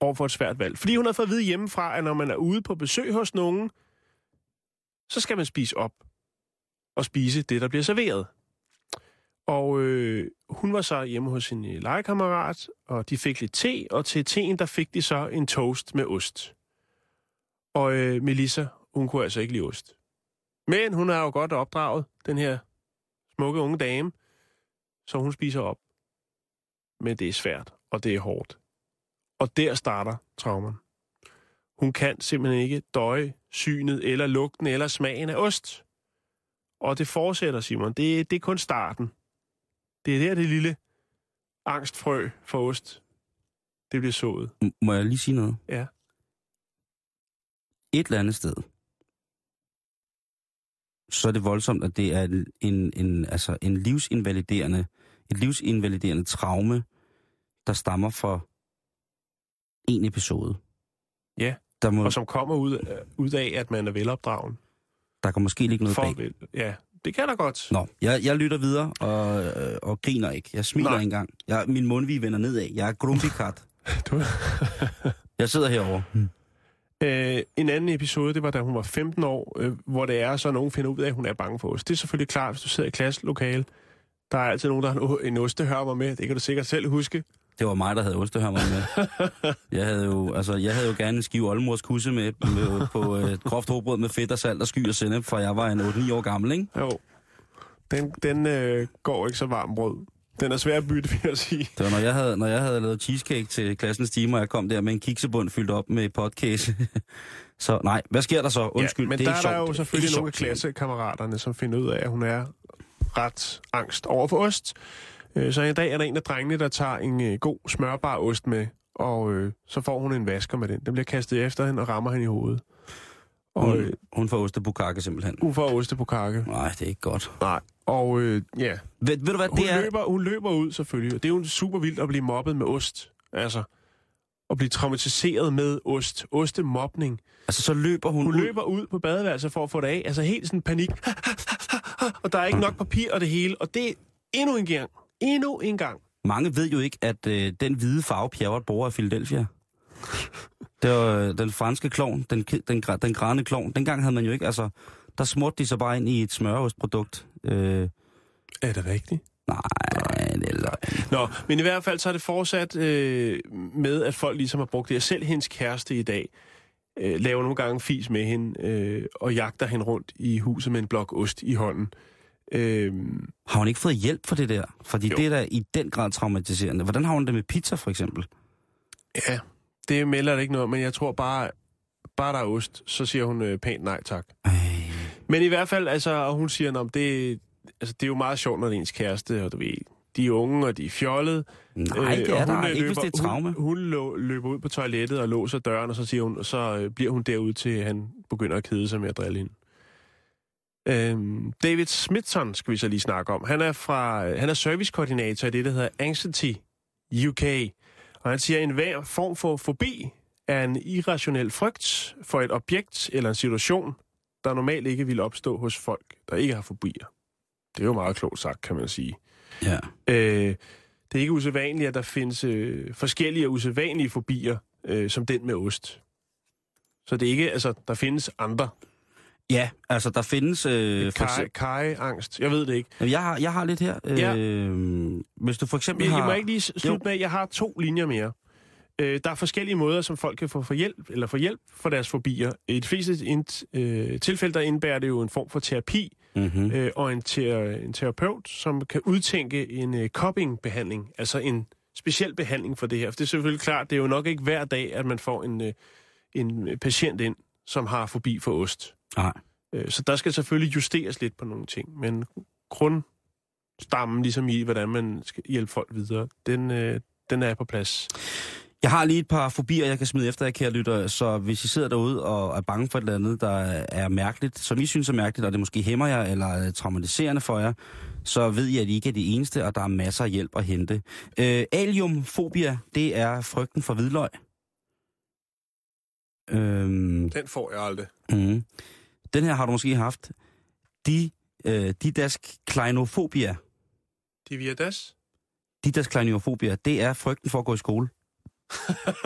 over for et svært valg. Fordi hun havde fået at vide hjemmefra, at når man er ude på besøg hos nogen, så skal man spise op og spise det, der bliver serveret. Og øh, hun var så hjemme hos sin øh, legekammerat, og de fik lidt te, og til teen, der fik de så en toast med ost. Og øh, Melissa, hun kunne altså ikke lide ost. Men hun er jo godt opdraget, den her smukke unge dame, så hun spiser op. Men det er svært, og det er hårdt. Og der starter traumen. Hun kan simpelthen ikke døje synet, eller lugten, eller smagen af ost. Og det fortsætter, Simon. Det, det er kun starten. Det er der, det lille angstfrø for ost, det bliver sået. M- Må jeg lige sige noget? Ja. Et eller andet sted, så er det voldsomt, at det er en, en, altså en livsinvaliderende, et livsinvaliderende traume, der stammer fra en episode. Ja, Der, må, og som kommer ud, øh, ud af, at man er velopdragen. der kan måske ligge noget For, bag. ja, det kan der godt. Nå, jeg, jeg lytter videre og, øh, og griner ikke. Jeg smiler Nej. ikke engang. Jeg, min mundvige vender nedad. Jeg er grumpikat. <laughs> Du, <laughs> Jeg sidder herovre. øh, en anden episode, det var da hun var 15 år, øh, hvor det er, så nogen finder ud af, at hun er bange for ost. Det er selvfølgelig klart, hvis du sidder i klasselokale. Der er altid nogen, der har en, en ostehørmer med. Det kan du sikkert selv huske. Det var mig, der havde ostehørmer med. Jeg havde jo, altså, jeg havde jo gerne en skive oldemors kusse med, med på øh, et groft hårbrød med fedt og salt og sky og sennep, for jeg var en 8-9 år gammel, ikke? Jo. Den, den øh, går ikke så varm brød. Den er svær at bytte, <laughs> vil jeg sige. Det var, når jeg havde, når jeg havde lavet cheesecake til klassens timer, og jeg kom der med en kiksebund fyldt op med potcase. <laughs> så nej, hvad sker der så? Undskyld, ja, men det der er er ikke der sjovt. jo er selvfølgelig nogle af sjovt. klassekammeraterne, som finder ud af, at hun er ret angst over for ost. Øh, Så en dag er der en af drengene, der tager en øh, god smørbar ost med, og øh, så får hun en vasker med den. Den bliver kastet efter hende og rammer hende i hovedet. Og Hun, øh, hun får ostebukake simpelthen. hun får oste på kakke. Nej, det er ikke godt. Nej. Og øh, ja, Ved, ved du hvad, hun, det er... løber, hun løber ud selvfølgelig. Og Det er jo super vildt at blive mobbet med ost. Altså, at blive traumatiseret med ost. Ostemobning. Altså, så løber hun, Hun ud. løber ud på badeværelset for at få det af. Altså helt sådan panik. <laughs> og der er ikke nok papir og det hele. Og det er endnu en gang. Endnu en gang. Mange ved jo ikke, at øh, den hvide farve, Pjerrot bruger af Philadelphia, <laughs> det var øh, den franske klovn, den, den, den grane klovn. Dengang havde man jo ikke, altså, der smurte de sig bare ind i et smørostprodukt. Øh, Er det rigtigt? nej, det er løgn. Nå, men i hvert fald så er det fortsat øh, med, at folk ligesom har brugt det. Og selv hendes kæreste i dag øh, laver nogle gange fis med hende øh, og jagter hende rundt i huset med en blok ost i hånden. Øh, Har hun ikke fået hjælp for det der? Fordi Jo. det er da i den grad traumatiserende. Hvordan har hun det med pizza, for eksempel? ja, det melder det ikke noget, men jeg tror bare, bare der er ost, så siger hun øh, pænt nej tak. Ej. Men i hvert fald, altså, og hun siger, om det, altså, det er jo meget sjovt, når det er ens kæreste, og du ved, de er unge, og de er fjollede. Nej, det er der hun, øh, ikke, hvis det er traume. Hun, hun lå, løber ud på toilettet og låser døren, og så, siger hun, og så øh, bliver hun derude til, han begynder at kede sig med at drille hende. Øhm, David Smithson skal vi så lige snakke om. Han er, fra, han er servicekoordinator i det, der hedder Anxiety UK. Og han siger, at enhver form for fobi er en irrationel frygt for et objekt eller en situation, der normalt ikke vil opstå hos folk, der ikke har fobier. Det er jo meget klogt sagt, kan man sige. Ja. Øh, det er ikke usædvanligt, at der findes øh, forskellige og usædvanlige fobier, øh, som den med ost. Så det er ikke, altså, der findes andre. Ja, altså der findes... Øh, kaj-angst. Jeg ved det ikke. jeg, har, jeg har lidt her. Øh, Ja. Hvis du for eksempel Jeg, har... jeg må ikke lige slutte med, at jeg har to linjer mere. Øh, der er forskellige måder, som folk kan få for hjælp, eller få hjælp for deres fobier. I de fleste ind, øh, tilfælde, der indebærer det jo en form for terapi, Mm-hmm. øh, og en, ter, en terapeut, som kan udtænke en øh, coping-behandling, altså en speciel behandling for det her. For det er selvfølgelig klart, det er jo nok ikke hver dag, at man får en, øh, en patient ind, som har fobi for ost. Nej. Øh, så der skal selvfølgelig justeres lidt på nogle ting, men grundstammen, ligesom i, hvordan man skal hjælpe folk videre, den, øh, den er på plads. Jeg har lige et par fobier, jeg kan smide efter jer, kære lytter, så hvis I sidder derude og er bange for et eller andet, der er mærkeligt, som I synes er mærkeligt, og det måske hæmmer jer eller er traumatiserende for jer, så ved I, at I ikke er de eneste, og der er masser af hjælp at hente. Øh, aliumfobia, det er frygten for hvidløg. Øhm, Den får jeg aldrig. mm. Den her har du måske haft. De, øh, didask kleinofobia. De via das? Didask kleinofobia, det er frygten for at gå i skole.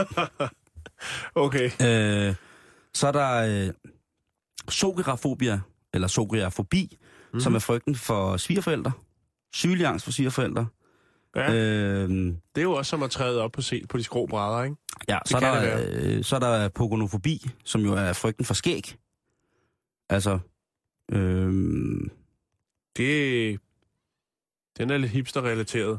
<laughs> okay. Øh, så er der øh, sografobia, eller sogriafobi, mm. som er frygten for svigerforældre. Sygelig angst for svigerforældre. Ja, Øh, det er jo også som at træde op på, se, på de skrå brædder, ikke? ja, så er, kan der, det øh, så er der pogonofobi, som jo er frygten for skæg. Altså, øh, Det, den er lidt hipster-relateret.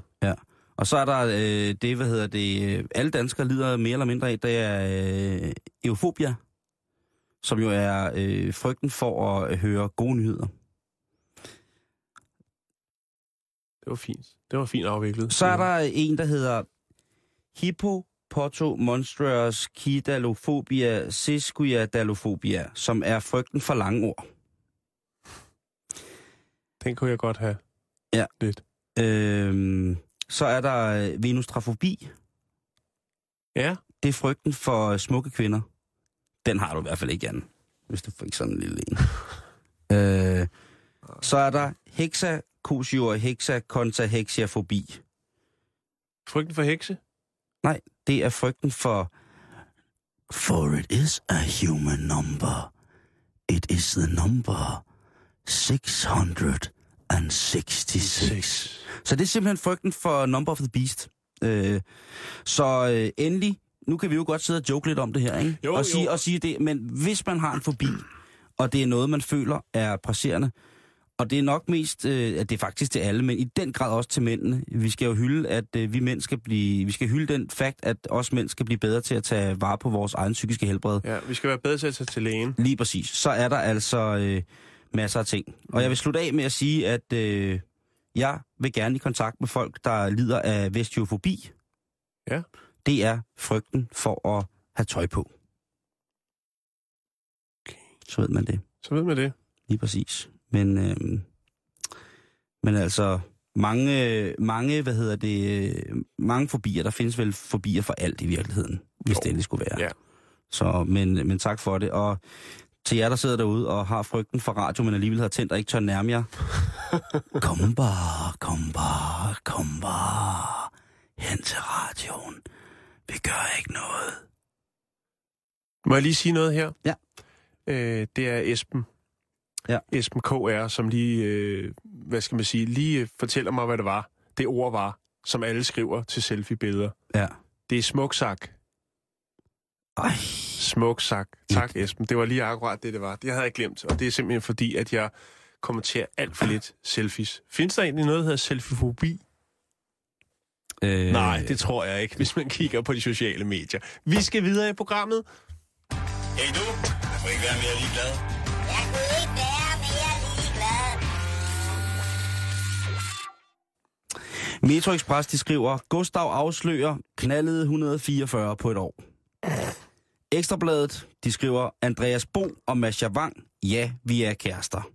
og så er der øh, det, hvad hedder det, øh, alle danskere lider mere eller mindre af, det er øh, eufobia, som jo er øh, frygten for at høre gode nyheder. Det var fint. Det var fint afviklet. Så er der en, der hedder Hippopotomonstrous kidalophobia sesquiadalophobia, som er frygten for lange ord. Den kunne jeg godt have. Ja. Lidt. Øhm, så er der øh, venustrafobi. Ja. Det er frygten for øh, smukke kvinder. Den har du i hvert fald ikke, Jan. Hvis du fik sådan en lille en. <laughs> øh, så er der hexakosior hexakontahexiafobi. Frygten for hekse? Nej, det er frygten for... For it is a human number. It is the number 666. Så det er simpelthen frygten for Number of the Beast. Øh, så øh, endelig, nu kan vi jo godt sidde og joke lidt om det her, ikke? Jo, og, jo. sige, og sige det, men hvis man har en fobi, og det er noget, man føler er presserende, og det er nok mest, øh, at det er faktisk til alle, men i den grad også til mændene. Vi skal jo hylde, at øh, vi mænd skal blive, vi skal hylde den fakt, at os mænd skal blive bedre til at tage vare på vores egen psykiske helbred. Ja, vi skal være bedre til at tage til lægen. Lige præcis. Så er der altså øh, masser af ting. Og jeg vil slutte af med at sige, at øh, jeg vil gerne i kontakt med folk, der lider af vestiofobi. Ja. Det er frygten for at have tøj på. Okay. Så ved man det. Så ved man det. Lige præcis. Men, øh, men altså, mange, mange, hvad hedder det, øh, mange fobier, der findes vel fobier for alt i virkeligheden, hvis Jo. det endelig skulle være. Ja. Så, men, men tak for det. Og til jer, der sidder derude og har frygten for radio, men alligevel har tændt og ikke tør nærme jer. <laughs> kom bare, kom bare, kom bare hen til radioen. Vi gør ikke noget. Må jeg lige sige noget her? Ja. Øh, det er Esben. Ja. Esben KR, som lige, øh, hvad skal man sige, lige øh, fortæller mig, hvad det var. Det ord var, som alle skriver til selfie-billeder. Ja. Det er smuksak. Ej, Smuksak. Tak, Esben. Det var lige akkurat det, det var. Det havde jeg glemt, og det er simpelthen fordi, at jeg kommenterer alt for lidt selfies. Findes der egentlig noget, der hedder selfiefobi? øh, Nej, det tror jeg ikke, hvis man kigger på de sociale medier. Vi skal videre i programmet. Hey du, jeg får ikke være mere ligeglad. Jeg kunne ikke være Metro Express, de skriver, Gustav afslører knaldede 144 på et år. Ekstrabladet, de skriver, Andreas Bo og Masha Wang, ja, vi er kærester.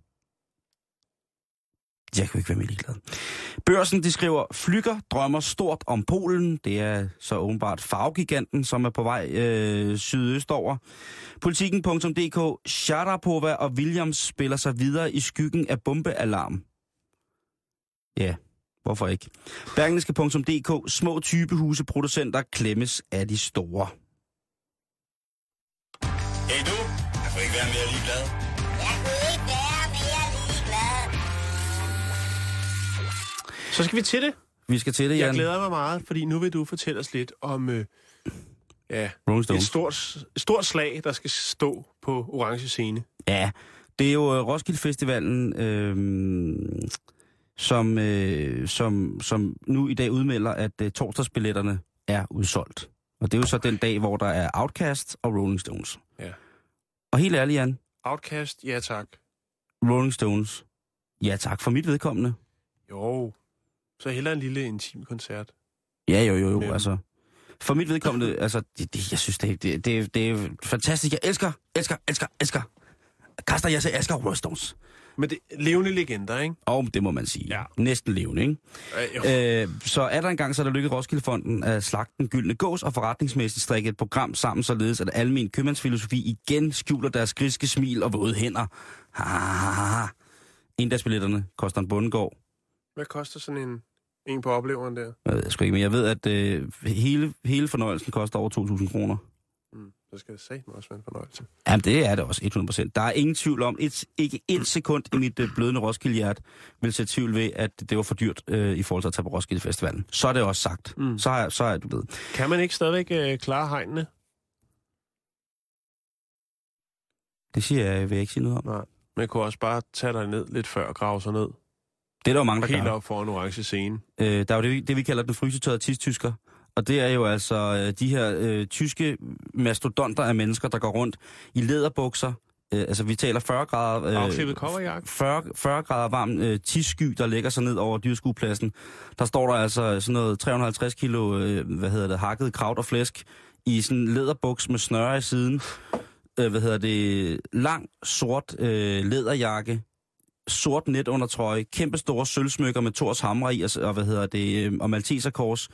Jeg kan ikke være mere ligeglad. Børsen, de skriver, Flykker drømmer stort om Polen. Det er så åbenbart farvegiganten, som er på vej øh, sydøstover. Politiken.dk, Sharapova og Williams spiller sig videre i skyggen af bombealarm. Ja, hvorfor ikke? Bergenske.dk, små typehuseproducenter klemmes af de store. Hey du, jeg får ikke være mere ligeglad. Jeg kunne ikke være mere ligeglad. Så skal vi til det. Vi skal til det, Jeg Jan. glæder mig meget, fordi nu vil du fortælle os lidt om øh, ja, et stort, et stort slag, der skal stå på orange scene. Ja, det er jo øh, Roskilde Festivalen, øh, som, øh, som, som nu i dag udmelder, at øh, torsdagsbilletterne er udsolgt. Og det er jo så den dag, hvor der er Outcast og Rolling Stones. Ja. Og helt ærligt, Jan, Outcast, ja tak. Rolling Stones, ja tak for mit vedkommende. Jo, så heller en lille intim koncert. Ja, jo, jo, jo, Jamen. altså. For mit vedkommende, <laughs> altså, det, det, jeg synes, det, det, det, det er fantastisk. Jeg elsker, elsker, elsker, elsker. Kaster, jeg siger, elsker Rolling Stones. Men det levende legender, ikke? Og det må man sige. Ja. Næsten levende, ikke? Øh. Øh, så er der engang, så er der lykket Roskildefonden at slagte den gyldne gås og forretningsmæssigt strikke et program sammen, således at almen købmandsfilosofi igen skjuler deres griske smil og våde hænder. Ha, ha, ha, ha. Koster en bundegård. Hvad koster sådan en, en på opleveren der? Jeg ved sgu ikke, men jeg ved, at øh, hele, hele fornøjelsen koster over 2.000 kroner. Så skal satme også være en fornøjelse. Jamen, det er det også, 100%. Der er ingen tvivl om, et, ikke et sekund i mit øh, blødende Roskilde-hjert vil sætte tvivl ved, at det var for dyrt øh, i forhold til at tage på Roskilde Festivalen. Så er det også sagt. Mm. Så, jeg, så er du ved. Kan man ikke stadigvæk øh, klare hegnene? Det siger jeg, vil jeg ikke sige noget om. Nej. Man kunne også bare tage dig ned lidt før og grave sig ned. Det er der jo mange, der Helt gør. op foran orange scene. Øh, der er jo det, vi- det, vi kalder den frysetørrede tidstysker. Og det er jo altså øh, de her øh, tyske mastodonter af mennesker, der går rundt i læderbukser. Øh, altså, vi taler 40 grader... Øh, Afklippet coverjakke. 40, 40 grader varm øh, tissky, der lægger sig ned over dyrskuepladsen. Der står der altså sådan noget 350 kilo, øh, hvad hedder det, hakket kraut og flæsk i sådan en læderbuks med snøre i siden. Øh, hvad hedder det, lang, sort øh, læderjakke, sort netundertrøje, kæmpe store sølvsmykker med Thors hamre i, og, og hvad hedder det, øh, og Malteserkors,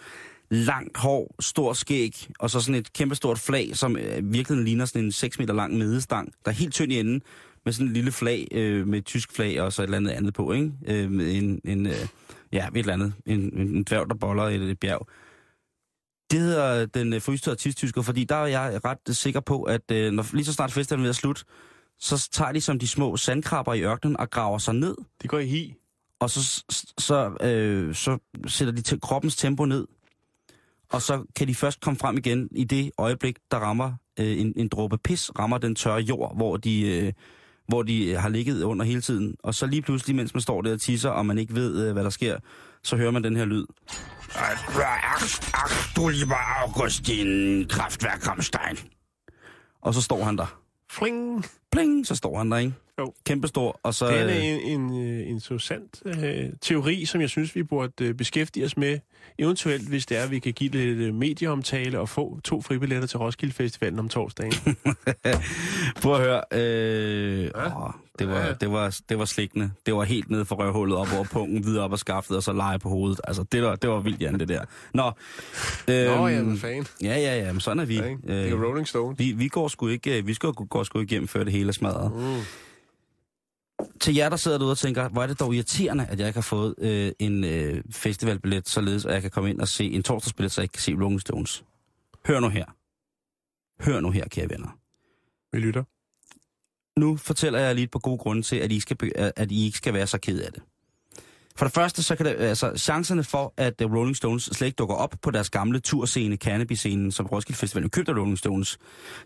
langt hår, stor skæg, og så sådan et kæmpe stort flag, som øh, virkelig ligner sådan en 6 meter lang medestang, der er helt tynd i enden, med sådan en lille flag, øh, med tysk flag og så et eller andet andet på, ikke? Øh, med en, en øh, ja, et eller andet, en, en, dværg, der boller i et, et bjerg. Det hedder den øh, forystede artisttysker, fordi der er jeg ret sikker på, at øh, når, lige så snart festivalen er ved at slutte, så tager de som de små sandkrabber i ørkenen og graver sig ned, De går i hi. og så, så, øh, så sætter de til kroppens tempo ned. Og så kan de først komme frem igen i det øjeblik, der rammer øh, en, en dråbe pis, rammer den tørre jord, hvor de, øh, hvor de har ligget under hele tiden. Og så lige pludselig, mens man står der og tisser, og man ikke ved, øh, hvad der sker, så hører man den her lyd. Du lieber Augustin Kraftværk. Og så står han der. Fling! Pling, så står han der, ikke? Jo. Kæmpestor, og så... Det er øh, en, en øh, interessant øh, teori, som jeg synes, vi burde øh, beskæftige os med. Eventuelt, hvis det er, at vi kan give lidt øh, medieomtale og få to fribilletter til Roskilde Festivalen om torsdagen. <laughs> Prøv at høre. Øh, Ja. åh, det, var, Ja. det, var, det var slikkende. Det var helt nede for røvhullet op over pungen, videre op og skaftet, og så lege på hovedet. Altså, det var, det var vildt, Jan, det der. Nå, øhm, Nå, ja, hvad fanden. Ja, ja, ja, men sådan er vi. Ja? Det er Rolling Stone. vi, vi går sgu ikke, øh, vi skal, går sgu ikke hjem, før det hele er smadret. Mm. Til jer, der sidder derude og tænker, hvor er det dog irriterende, at jeg ikke har fået øh, en øh, festivalbillet, således at jeg kan komme ind og se en torsdagsbillet, så jeg ikke kan se Rolling Stones. Hør nu her. Hør nu her, kære venner. Vi lytter. nu fortæller jeg lige et par gode grunde til, at I, skal, at I ikke skal være så ked af det. For det første, så kan det, altså, chancerne for, at øh, Rolling Stones slet ikke dukker op på deres gamle turscene, Cannabis-scenen, som Roskilde Festival jo købte af Rolling Stones,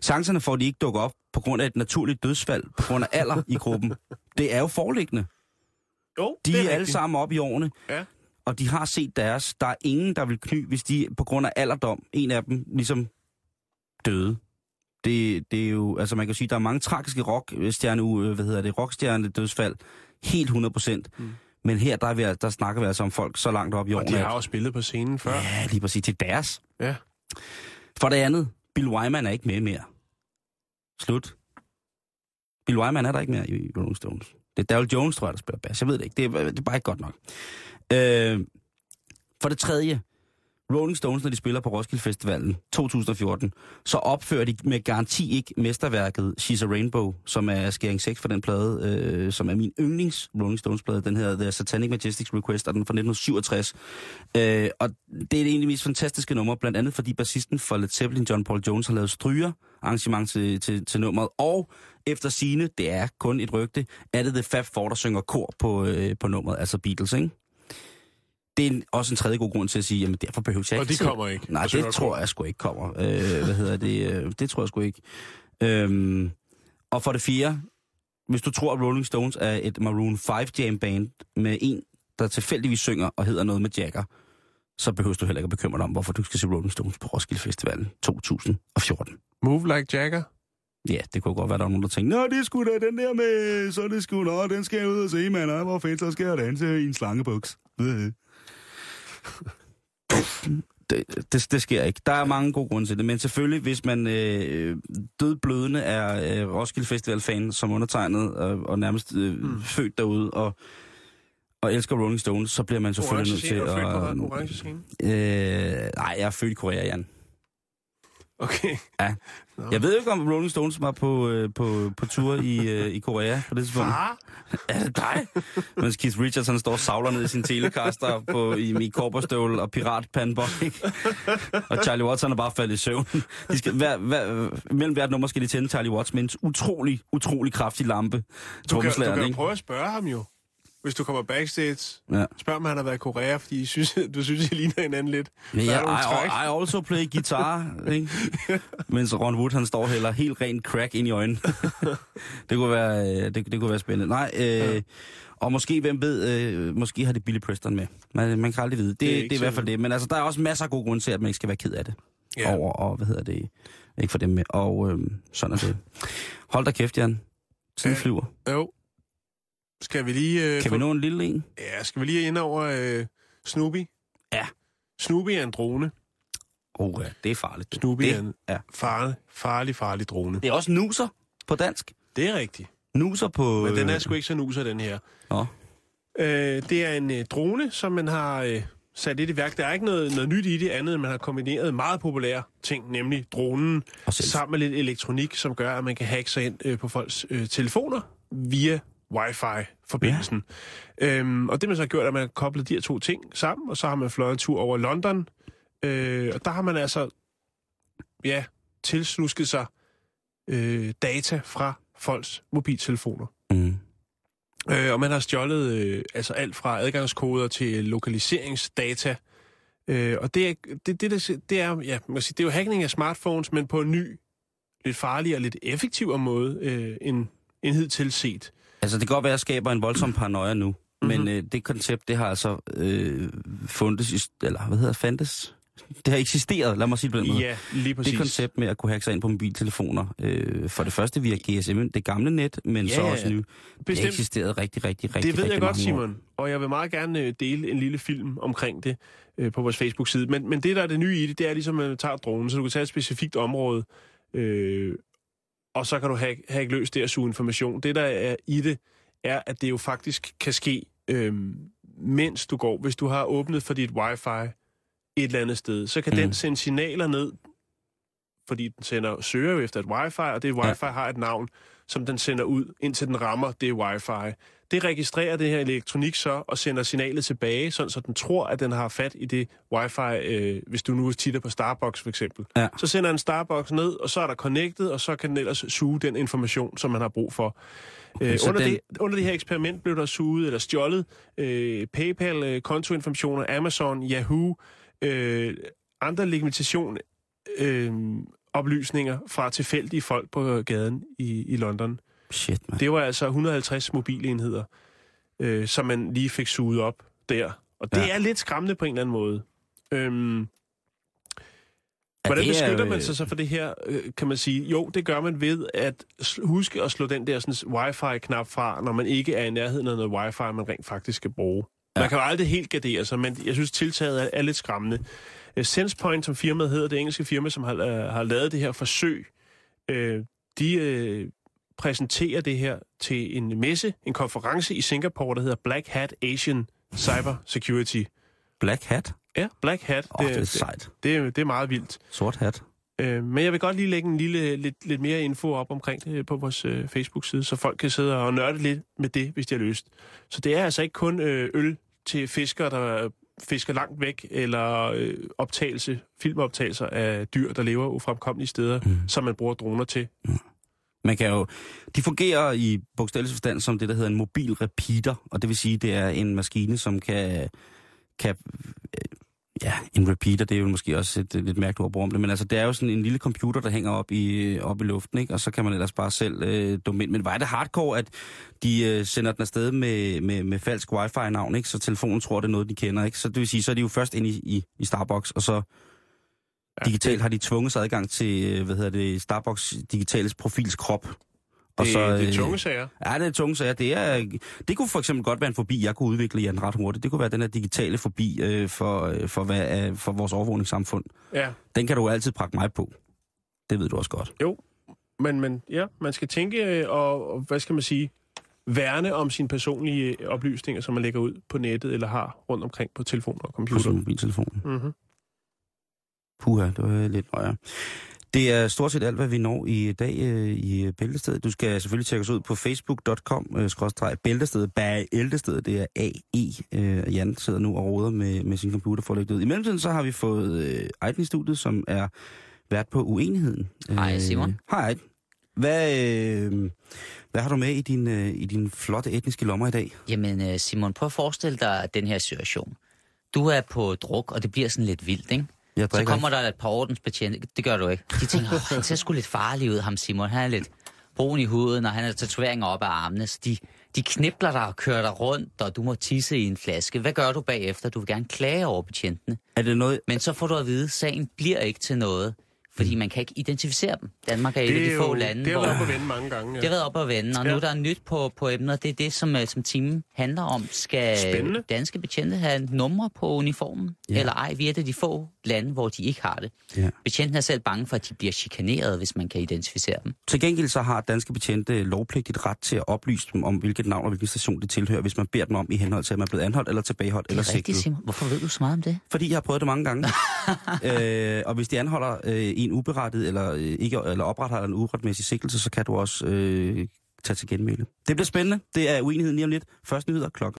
chancerne for, at de ikke dukker op på grund af et naturligt dødsfald, på grund af alder i gruppen, <laughs> det er jo foreliggende. Jo, De er, er alle sammen op i årene, Ja. og de har set deres. Der er ingen, der vil kny, hvis de på grund af alderdom, en af dem ligesom døde. Det, det er jo, altså man kan sige, der er mange tragiske rockstjerne, øh, hvad hedder det, rockstjerne dødsfald, helt 100 procent. Mm. Men her, der, er vi, der snakker vi altså om folk så langt op i Og årene. de at- har jo spillet på scenen før. Ja, lige præcis til deres. Ja. For det andet, Bill Wyman er ikke med mere. Slut. Bill Wyman er der ikke mere i Rolling Stones. Det er Daryl Jones, tror jeg, der spiller bass. Jeg ved det ikke. Det er, det er bare ikke godt nok. Øh, for det tredje, Rolling Stones, når de spiller på Roskilde Festivalen 2014, så opfører de med garanti ikke mesterværket She's a Rainbow, som er skæring 6 for den plade, øh, som er min yndlings Rolling Stones plade. Den hedder The Satanic Majestics Request, og den er fra 1967. Øh, og det er det egentlig mest fantastiske nummer, blandt andet fordi bassisten for Led Zeppelin, John Paul Jones, har lavet stryger arrangement til, til, til nummeret. Og efter sine, det er kun et rygte, er det The Fab Four, der synger kor på, øh, på nummeret, altså Beatles, ikke? Det er en, også en tredje god grund til at sige, jamen derfor behøver jeg ikke Og de kommer ikke Nej, synger det tror jeg sgu ikke kommer. Øh, hvad hedder det? Øh, det tror jeg sgu ikke. Øhm, og for det fjerde, hvis du tror, at Rolling Stones er et Maroon 5 jam band med en, der tilfældigvis synger og hedder noget med Jagger, så behøver du heller ikke at bekymre dig om, hvorfor du skal se Rolling Stones på Roskilde Festivalen 2014. Move like Jagger. Ja, det kunne godt være, der var nogen, der tænkte, Nå, det er sgu da den der med, så det sgu, nå, den skal jeg ud og se, mand, hvor fedt, så skal jeg danse i en slangebuks. Det, det, det sker ikke. Der er mange gode grunde til det, men selvfølgelig, hvis man øh, dødblødende er øh, Roskilde Festival-fan, som undertegnet og, og nærmest øh, mm. født derude, og, og elsker Rolling Stones, så bliver man selvfølgelig nødt til at... orange scene? Øh, nej, jeg er født i Korea, Jan. Okay. Ja. Jeg ved jo ikke, om Rolling Stones var på, øh, på, på tur i, øh, i Korea på det tidspunkt. Far? <laughs> Er det dig? Mens Keith Richards han står og savler ned i sin telecaster på, i, i korperstøvle og piratpandbånd? Og Charlie Watts han er bare faldet i søvn. De skal, hver, hver, mellem hvert nummer skal de tænde Charlie Watts med en utrolig, utrolig kraftig lampe. Du kan, du kan ikke? prøve at spørge ham jo. Hvis du kommer backstage, Ja. spørg om han har været i Korea, fordi I synes, <laughs> du synes, I ligner hinanden lidt. Der ja. I, I also play guitar, <laughs> ikke? Mens Ron Wood, han står heller helt rent crack ind i øjnene. <laughs> det, kunne være, øh, det, det kunne være spændende. Nej, øh, ja. og måske, hvem ved, øh, måske har det Billy Preston med. Man, man kan aldrig vide. Det, Det er det, er i hvert fald det. Men altså, der er også masser af gode grunde til, at man ikke skal være ked af det. Ja. Over, og hvad hedder det, ikke for dem med. Og øh, sådan er det. Hold da kæft, Jan. Tiden flyver. Jo. Skal vi lige... Øh, Kan få- vi nå en lille en? Ja, skal vi lige ind over øh, Snoopy? Ja. Snoopy er en drone. Oh, ja, det er farligt. Snoopy det, er en ja. farlig, farlig, farlig drone. det er også nuser på dansk. Det er rigtigt. Nuser på... Men den er sgu ikke så nuser, den her. Nå. Øh, det er en øh, drone, som man har øh, sat lidt i værk. Der er ikke noget, noget nyt i det andet, end man har kombineret meget populære ting, nemlig dronen, sammen med lidt elektronik, som gør, at man kan hacke sig ind øh, på folks øh, telefoner via wifi-forbindelsen. Ja. Øhm, og det man så har gjort, er, at man har koblet de her to ting sammen, og så har man fløjet en tur over London. Øh, og der har man altså, ja, tilslusket sig øh, data fra folks mobiltelefoner. Mm. Øh, og man har stjålet øh, altså alt fra adgangskoder til lokaliseringsdata. Øh, og det er, det, det, det, det, er, ja, man kan sige, det er jo hacking af smartphones, men på en ny, lidt farligere og lidt effektivere måde øh, end, end hidtil set. Altså, det kan godt være, at jeg skaber en voldsom paranoia nu, Mhm. men øh, det koncept, det har altså øh, fundet, i, eller hvad hedder fandtes? Det har eksisteret, lad mig sige det på den måde. Ja, lige præcis. Det koncept med at kunne hacke sig ind på mobiltelefoner, øh, for det første via GSM, det gamle net, men Ja, så også nu, det har Bestemt. eksisteret rigtig, rigtig, rigtig, Det ved rigtig jeg godt, år. Simon. Og jeg vil meget gerne øh, dele en lille film omkring det øh, på vores Facebook-side. Men, men det, der er det nye i det, det er ligesom, at man tager dronen, så du kan tage et specifikt område, øh, og så kan du have, have løst det og suge information. Det, der er i det, er, at det jo faktisk kan ske, øh, mens du går. Hvis du har åbnet for dit wifi et eller andet sted, så kan mm. den sende signaler ned, fordi den sender, søger jo efter et wifi, og det wifi ja. har et navn, som den sender ud, indtil den rammer det wifi. Det registrerer det her elektronik så, og sender signalet tilbage, sådan så den tror, at den har fat i det wifi, øh, hvis du nu titter på Starbucks for eksempel. Ja. Så sender den Starbucks ned, og så er der connected, og så kan den ellers suge den information, som man har brug for. Okay, så under, den- det, under det her eksperiment blev der suget eller stjålet øh, PayPal, øh, kontoinformationer, Amazon, Yahoo, øh, andre legitimation øh, oplysninger fra tilfældige folk på gaden i, i London. Shit, man. Det var altså 150 mobilenheder, øh, som man lige fik suget op der. Og det Ja. er lidt skræmmende på en eller anden måde. Øhm, Hvordan er beskytter man øh, sig så for det her, øh, kan man sige? Jo, det gør man ved at huske at slå den der sådan, wifi-knap fra, når man ikke er i nærheden af noget wifi, man rent faktisk skal bruge. Ja. Man kan jo aldrig helt gardere sig, men jeg synes, tiltaget er, er lidt skræmmende. Uh, SensePoint, som firmaet hedder, det engelske firma, som har, uh, har lavet det her forsøg, uh, de uh, præsenterer det her til en messe, en konference i Singapore, der hedder Black Hat Asian Cyber Security. Black hat? Ja, Black Hat. Oh, det er sejt. Det, er- det er meget vildt. Sort hat. Øh, men jeg vil godt lige lægge en lille, lidt, lidt mere info op omkring det på vores øh, Facebook-side, så folk kan sidde og nørde lidt med det, hvis de har lyst. Så det er altså ikke kun øh, øl til fiskere, der fisker langt væk, eller øh, optagelse, filmoptagelser af dyr, der lever ufremkommelige steder, mm. som man bruger droner til. Man kan jo, de fungerer i bogstavelig forstand som det, der hedder en mobil repeater, og det vil sige, det er en maskine, som kan, kan øh, ja, en repeater, det er jo måske også et, et lidt mærkeligt ord om det, men altså, det er jo sådan en lille computer, der hænger op i, op i luften, ikke? og så kan man ellers bare selv øh, dumme ind. Men var det hardcore, at de øh, sender den afsted med, med, med falsk wifi-navn, ikke? så telefonen tror, det er noget, de kender, ikke? Så det vil sige, så er de jo først inde i, i, i Starbucks, og så digitalt har de tvunget sig adgang til, øh, hvad hedder det, Starbucks digitales profils krop. Og Det, så, det er øh, tunge sager. Ja, det er tunge sager. Det, er, det kunne for eksempel godt være en forbi, jeg kunne udvikle Jan ret hurtigt. Det kunne være den her digitale forbi øh, for, øh, for, hvad, øh, for vores overvågningssamfund. Ja, Den kan du altid prakke mig på. Det ved du også godt. jo. Men, men ja, man skal tænke og, og, hvad skal man sige, værne om sine personlige oplysninger, som man lægger ud på nettet eller har rundt omkring på telefoner og På sin computer. mobiltelefon. Mm-hmm. Puha, det var lidt nøjere. Det er stort set alt, hvad vi når i dag øh, i Bæltestedet. Du skal selvfølgelig tjekke os ud på facebook.com, øh, Bæltestedet, det er AE. Øh, Jan sidder nu og råder med, med sin computer for at lægge det ud. I mellemtiden så har vi fået øh, Ejden i studiet, som er vært på Uenigheden. Hej, Simon. Øh, hej Ejden. Hvad, øh, hvad har du med i din, øh, i din flotte etniske lommer i dag? Jamen, øh, Simon, prøv at forestille dig den her situation. Du er på druk, og det bliver sådan lidt vildt, ikke? Jeg Så kommer der et par ordensbetjente. Det gør du ikke. De tænker, oh, han ser sgu lidt farlig ud, ham Simon. Han er lidt brun i huden, og han har tatoveringer op af armene. Så de, de knibler dig og kører dig rundt, og du må tisse i en flaske. Hvad gør du bagefter? Du vil gerne klage over betjentene. Er det noget... Men så får du at vide, at sagen bliver ikke til noget. Fordi man kan ikke identificere dem. Danmark er et af de er få lande, det har hvor... været op at vende mange gange. Det har været op at vende, og nu Ja. er der nyt på, på emnet. Det er det, som, øh, som timen handler om. Skal Spændende. danske betjente have numre på uniformen, Ja. ja. eller ej? Vi er det de få lande, hvor de ikke har det. Ja. Betjenten er selv bange for, at de bliver chikaneret, hvis man kan identificere dem. Til gengæld så har danske betjente lovpligtigt ret til at oplyse dem om, hvilket navn og hvilken station det tilhører, hvis man beder dem om i henhold til, at man er blevet anholdt eller tilbageholdt Det eller er sigtet. Hvorfor ved du så meget om det? Fordi jeg har prøvet det mange gange. <laughs> øh, og hvis de anholder øh, en uberettet eller, øh, ikke, eller opretholder en uretmæssig sigtelse, så kan du også øh, tage til genmelde. Det bliver spændende. Det er uenigheden lige om lidt. Først nyheder klokken